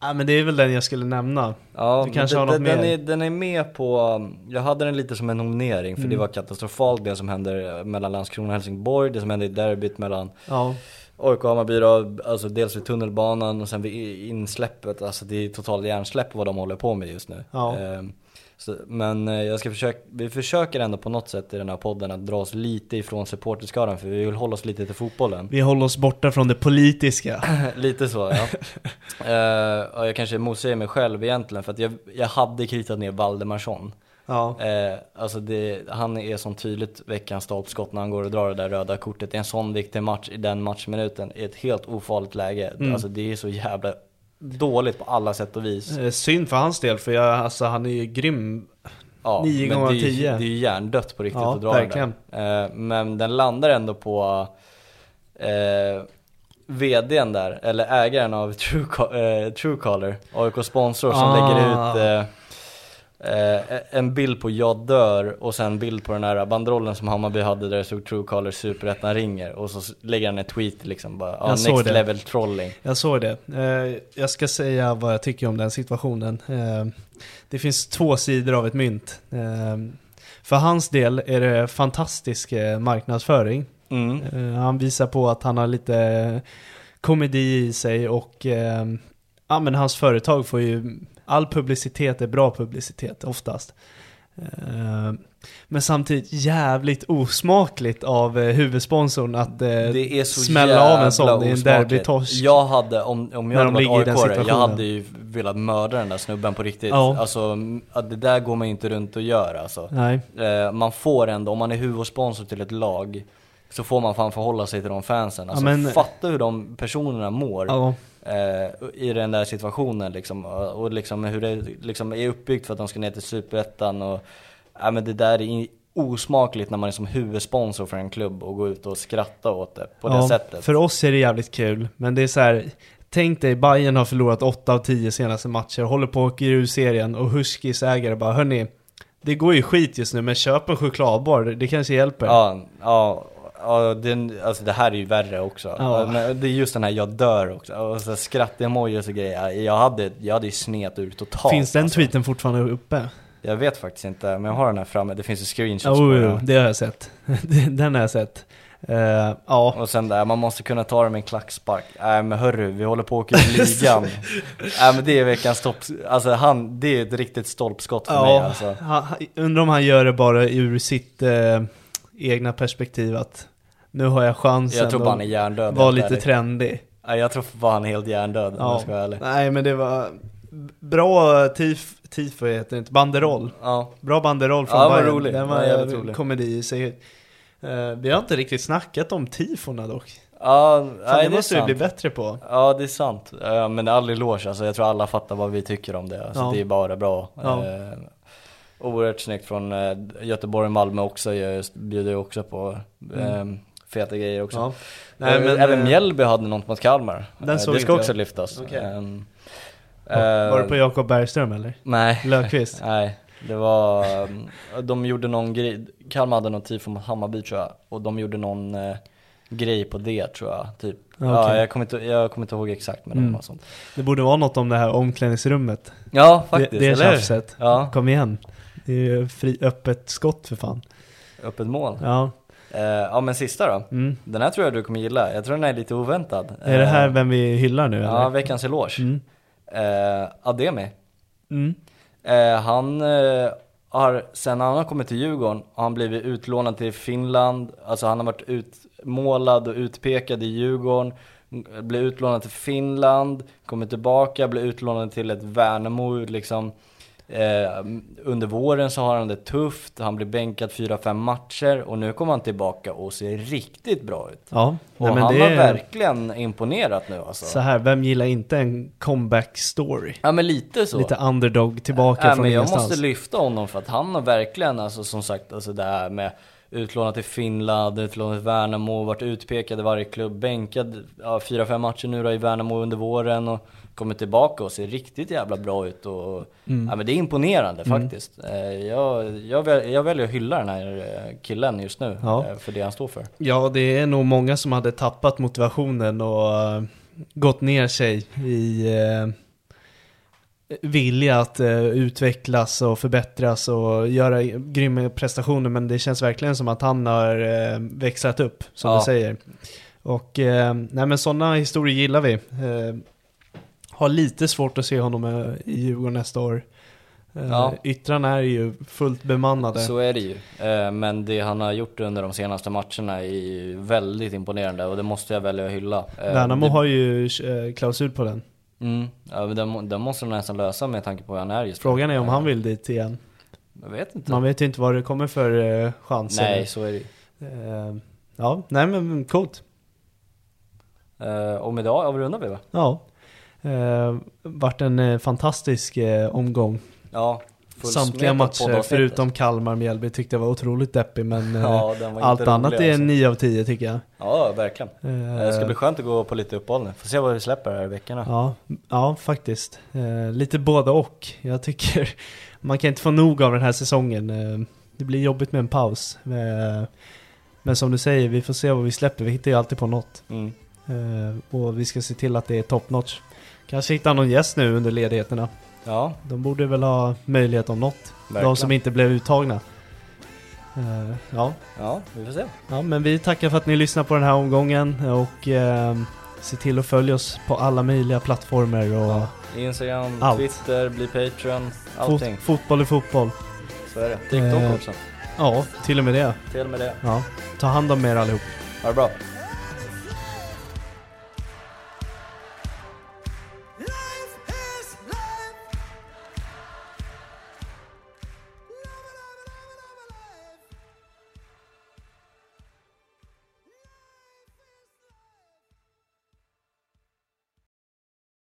Ja, men det är väl den jag skulle nämna. Ja, Du kanske har något den, mer? är, den är med på, jag hade den lite som en nominering för Mm. det var katastrofalt det som händer mellan Landskrona och Helsingborg, det som hände i derbyt mellan Ja, AIK och Hammarby då, alltså dels vid tunnelbanan och sen vid insläppet, alltså det är total hjärnsläpp vad de håller på med just nu. Ja. Ehm, så, men eh, jag ska försöka, vi försöker ändå på något sätt i den här podden att dra oss lite ifrån supporterskaran för vi vill hålla oss lite till fotbollen. vi håller oss borta från det politiska. (laughs) Lite så ja. (laughs) Eh, och jag kanske motsäger mig själv egentligen för att jag, jag hade kritat ner Valdemarsson. Ja, Eh, alltså det, han är som tydligt veckans stolpskott när han går och drar det där röda kortet. Det är en sån viktig match i den matchminuten i ett helt ofarligt läge. Mm. Alltså det är så jävla dåligt på alla sätt och vis. Eh, synd för hans del, för jag, alltså, han är ju grym. Ja, nio men gånger det är, ju- tio. Det är ju hjärndött på riktigt Ja, att dra verkligen. där. Eh, men den landar ändå på eh, VDn där, eller ägaren av eh, Truecaller, AIK sponsor som Ah. lägger ut eh, eh, en bild på jag dör och sen en bild på den här banderollen som Hammarby hade där det stod True Colors Superettan ringer och så lägger han en tweet liksom bara, såg next det. level trolling. Jag såg det. Eh, jag ska säga vad jag tycker om den situationen. Eh, det finns två sidor av ett mynt. Eh, för hans del är det fantastisk eh, marknadsföring. Mm. Eh, han visar på att han har lite komedi i sig och ja, men hans företag får ju, all publicitet är bra publicitet oftast. Eh, men samtidigt jävligt osmakligt av eh, huvudsponsorn att eh, Det är så smälla av en sån i en derbytorsk. Jag hade, om, om jag de hade varit AIK, jag hade ju velat mörda den där snubben på riktigt. Ja. Alltså, det där går man ju inte runt och gör alltså. Nej. Man får ändå, om man är huvudsponsor till ett lag, så får man fan förhålla sig till de fansen. Alltså men- fatta hur de personerna mår. Ja. Eh, i den där situationen liksom. Och och liksom hur det liksom är uppbyggt för att de ska ner till Superettan och ja, men det där är osmakligt när man är som huvudsponsor för en klubb och går ut och skratta åt det på det sättet. För oss är det jävligt kul, men det är så här. Tänk dig, Bayern har förlorat 8 av 10 senaste matcher, håller på att åka ur serien och Huskis ägare bara hörni, det går ju skit just nu men köp en chokladbar, det kanske hjälper. Ja, ja, ja den, alltså det här är ju värre också. Ja. Men det är just den här jag dör också, och så skratt-emojis och grejer. Jag hade, jag hade ju snet ur totalt. Finns den alltså. tweeten fortfarande uppe? Jag vet faktiskt inte, men jag har den här framme. Det finns ju screenshots Jo, på den. det har jag sett. (laughs) den har jag sett. Eh, ja, Och sen där, man måste kunna ta det med en klackspark. Nej men hörru, vi håller på att åka (laughs) ur ligan. Nej men det är veckans topp, alltså han, det är ett riktigt stolpskott för mig ja alltså. han, undrar om han gör det bara ur sitt eh, egna perspektiv att nu har jag chansen Jag tror bara att han är hjärndöd. vara lite ärligt. trendig. Jag tror bara han är helt hjärndöd om jag Ja. ska vara ärlig. Nej men det var bra tif, tifo heter det inte, banderoll. Ja. Bra banderoll från Ja, Bayern. rolig. Den Ja, var en rolig. komedi i sig. Eh, vi har inte riktigt snackat om tifona dock. Ja, Fan, nej, det det måste vi bli bättre på. Ja det är sant, Ja, men aldrig eloge alltså, jag tror alla fattar vad vi tycker om det. Alltså, Ja. Det är bara bra. Ja. Eh, oerhört snyggt från eh, Göteborg och Malmö också, jag bjuder ju också på eh, feta grejer också. Mm. Ja. Nej, Nej, men, Även eh, Mjällby hade något mot Kalmar. Eh, det ska också jag. lyftas. Okej. Ehm, Var eh, det på Jakob Bergström eller? Nej. Löfqvist? (laughs) Nej, det var, um, de gjorde någon grej, Kalmar hade någon tifo mot Hammarby tror jag, och de gjorde någon eh, grej på det tror jag, typ. Ja, Okej. jag kommer inte, jag kommer inte ihåg exakt men det Mm. var sånt. Det borde vara något om det här omklädningsrummet. Ja, faktiskt, det, det är tjafset. Ja. Kom igen. Det är ju fri, öppet skott för fan. Öppet mål. Ja. Eh, ja men sista då, Mm. den här tror jag du kommer gilla, jag tror den är lite oväntad. Är det här Eh, vem vi hyllar nu eller? Ja, veckans eloge. Mm. Eh, Ademi. Mm. Eh, han eh, har, sen han har kommit till Djurgården, har han blivit utlånad till Finland, alltså han har varit utmålad och utpekad i Djurgården, mm, blev utlånad till Finland, kommer tillbaka, blir utlånad till ett Värnamo liksom. Eh, under våren så har han det tufft, han blir bänkad 4-5 matcher och nu kommer han tillbaka och ser riktigt bra ut. Ja, Och nej, han har är verkligen imponerat nu alltså. så här, vem gillar inte en comeback story? Ja men lite så. Lite underdog tillbaka Nej, från men jag ingenstans. måste lyfta honom för att han har verkligen, alltså som sagt, alltså det här med utlånat till Finland, utlånat till Värnamo, varit utpekad i varje klubb, bänkad ja, fyra, fem matcher nu då i Värnamo under våren och kommer tillbaka och ser riktigt jävla bra ut och Mm. ja, men det är imponerande faktiskt. Eh, Jag, jag, väl, jag väljer att hylla den här eh, killen just nu Ja. eh, för det han står för. Ja, det är nog många som hade tappat motivationen och gått ner sig i vilja att eh, utvecklas och förbättras och göra grymma prestationer. Men det känns verkligen som att han har uh, växlat upp, som Ja. du säger. Och eh, nej men sådana historier gillar vi. Eh, har lite svårt att se honom eh, i Djurgården nästa år. Eh, Ja. Yttrarna är ju fullt bemannade. Så är det ju. Eh, Men det han har gjort under de senaste matcherna är ju väldigt imponerande och det måste jag välja att hylla. Eh, Värnamo det- har ju eh, klausul på den. Mm, ja, men den, den måste de nästan lösa med tanke på hur han är just. Frågan är om han vill dit igen. Jag vet inte. Man vet ju inte vad det kommer för eh, chanser. Nej, så är det ju. Eh, ja, nej men coolt. Eh, och med det avrundar vi va? Ja. Vart en fantastisk omgång. Ja, Samtliga matcher förutom Kalmar-Mjällby tyckte jag var otroligt deppig men Ja, eh, allt annat är alltså. 9 av 10 tycker jag. Ja, verkligen. Eh, Det ska bli skönt att gå på lite uppehåll nu. Får se vad vi släpper här i veckorna. Ja, ja faktiskt. Eh, lite både och. Jag tycker (laughs) man kan inte få nog av den här säsongen. Det blir jobbigt med en paus. Men som du säger, vi får se vad vi släpper. Vi hittar ju alltid på något. Mm. Och vi ska se till att det är top notch. Kanske hitta någon gäst nu under ledigheterna. Ja, De borde väl ha möjlighet om något. verkligen. De som inte blev uttagna. Eh, ja. Ja, vi får se. ja, men vi tackar för att ni lyssnar på den här omgången och eh, se till att följa oss på alla möjliga plattformar och Ja. Instagram, Allt. Twitter, bli Patreon, fot- allting. fotboll är fotboll. Så är det. TikTok Eh, också. Ja, till och med det. Till och med det. Ja. Ta hand om er allihop. Ha det bra.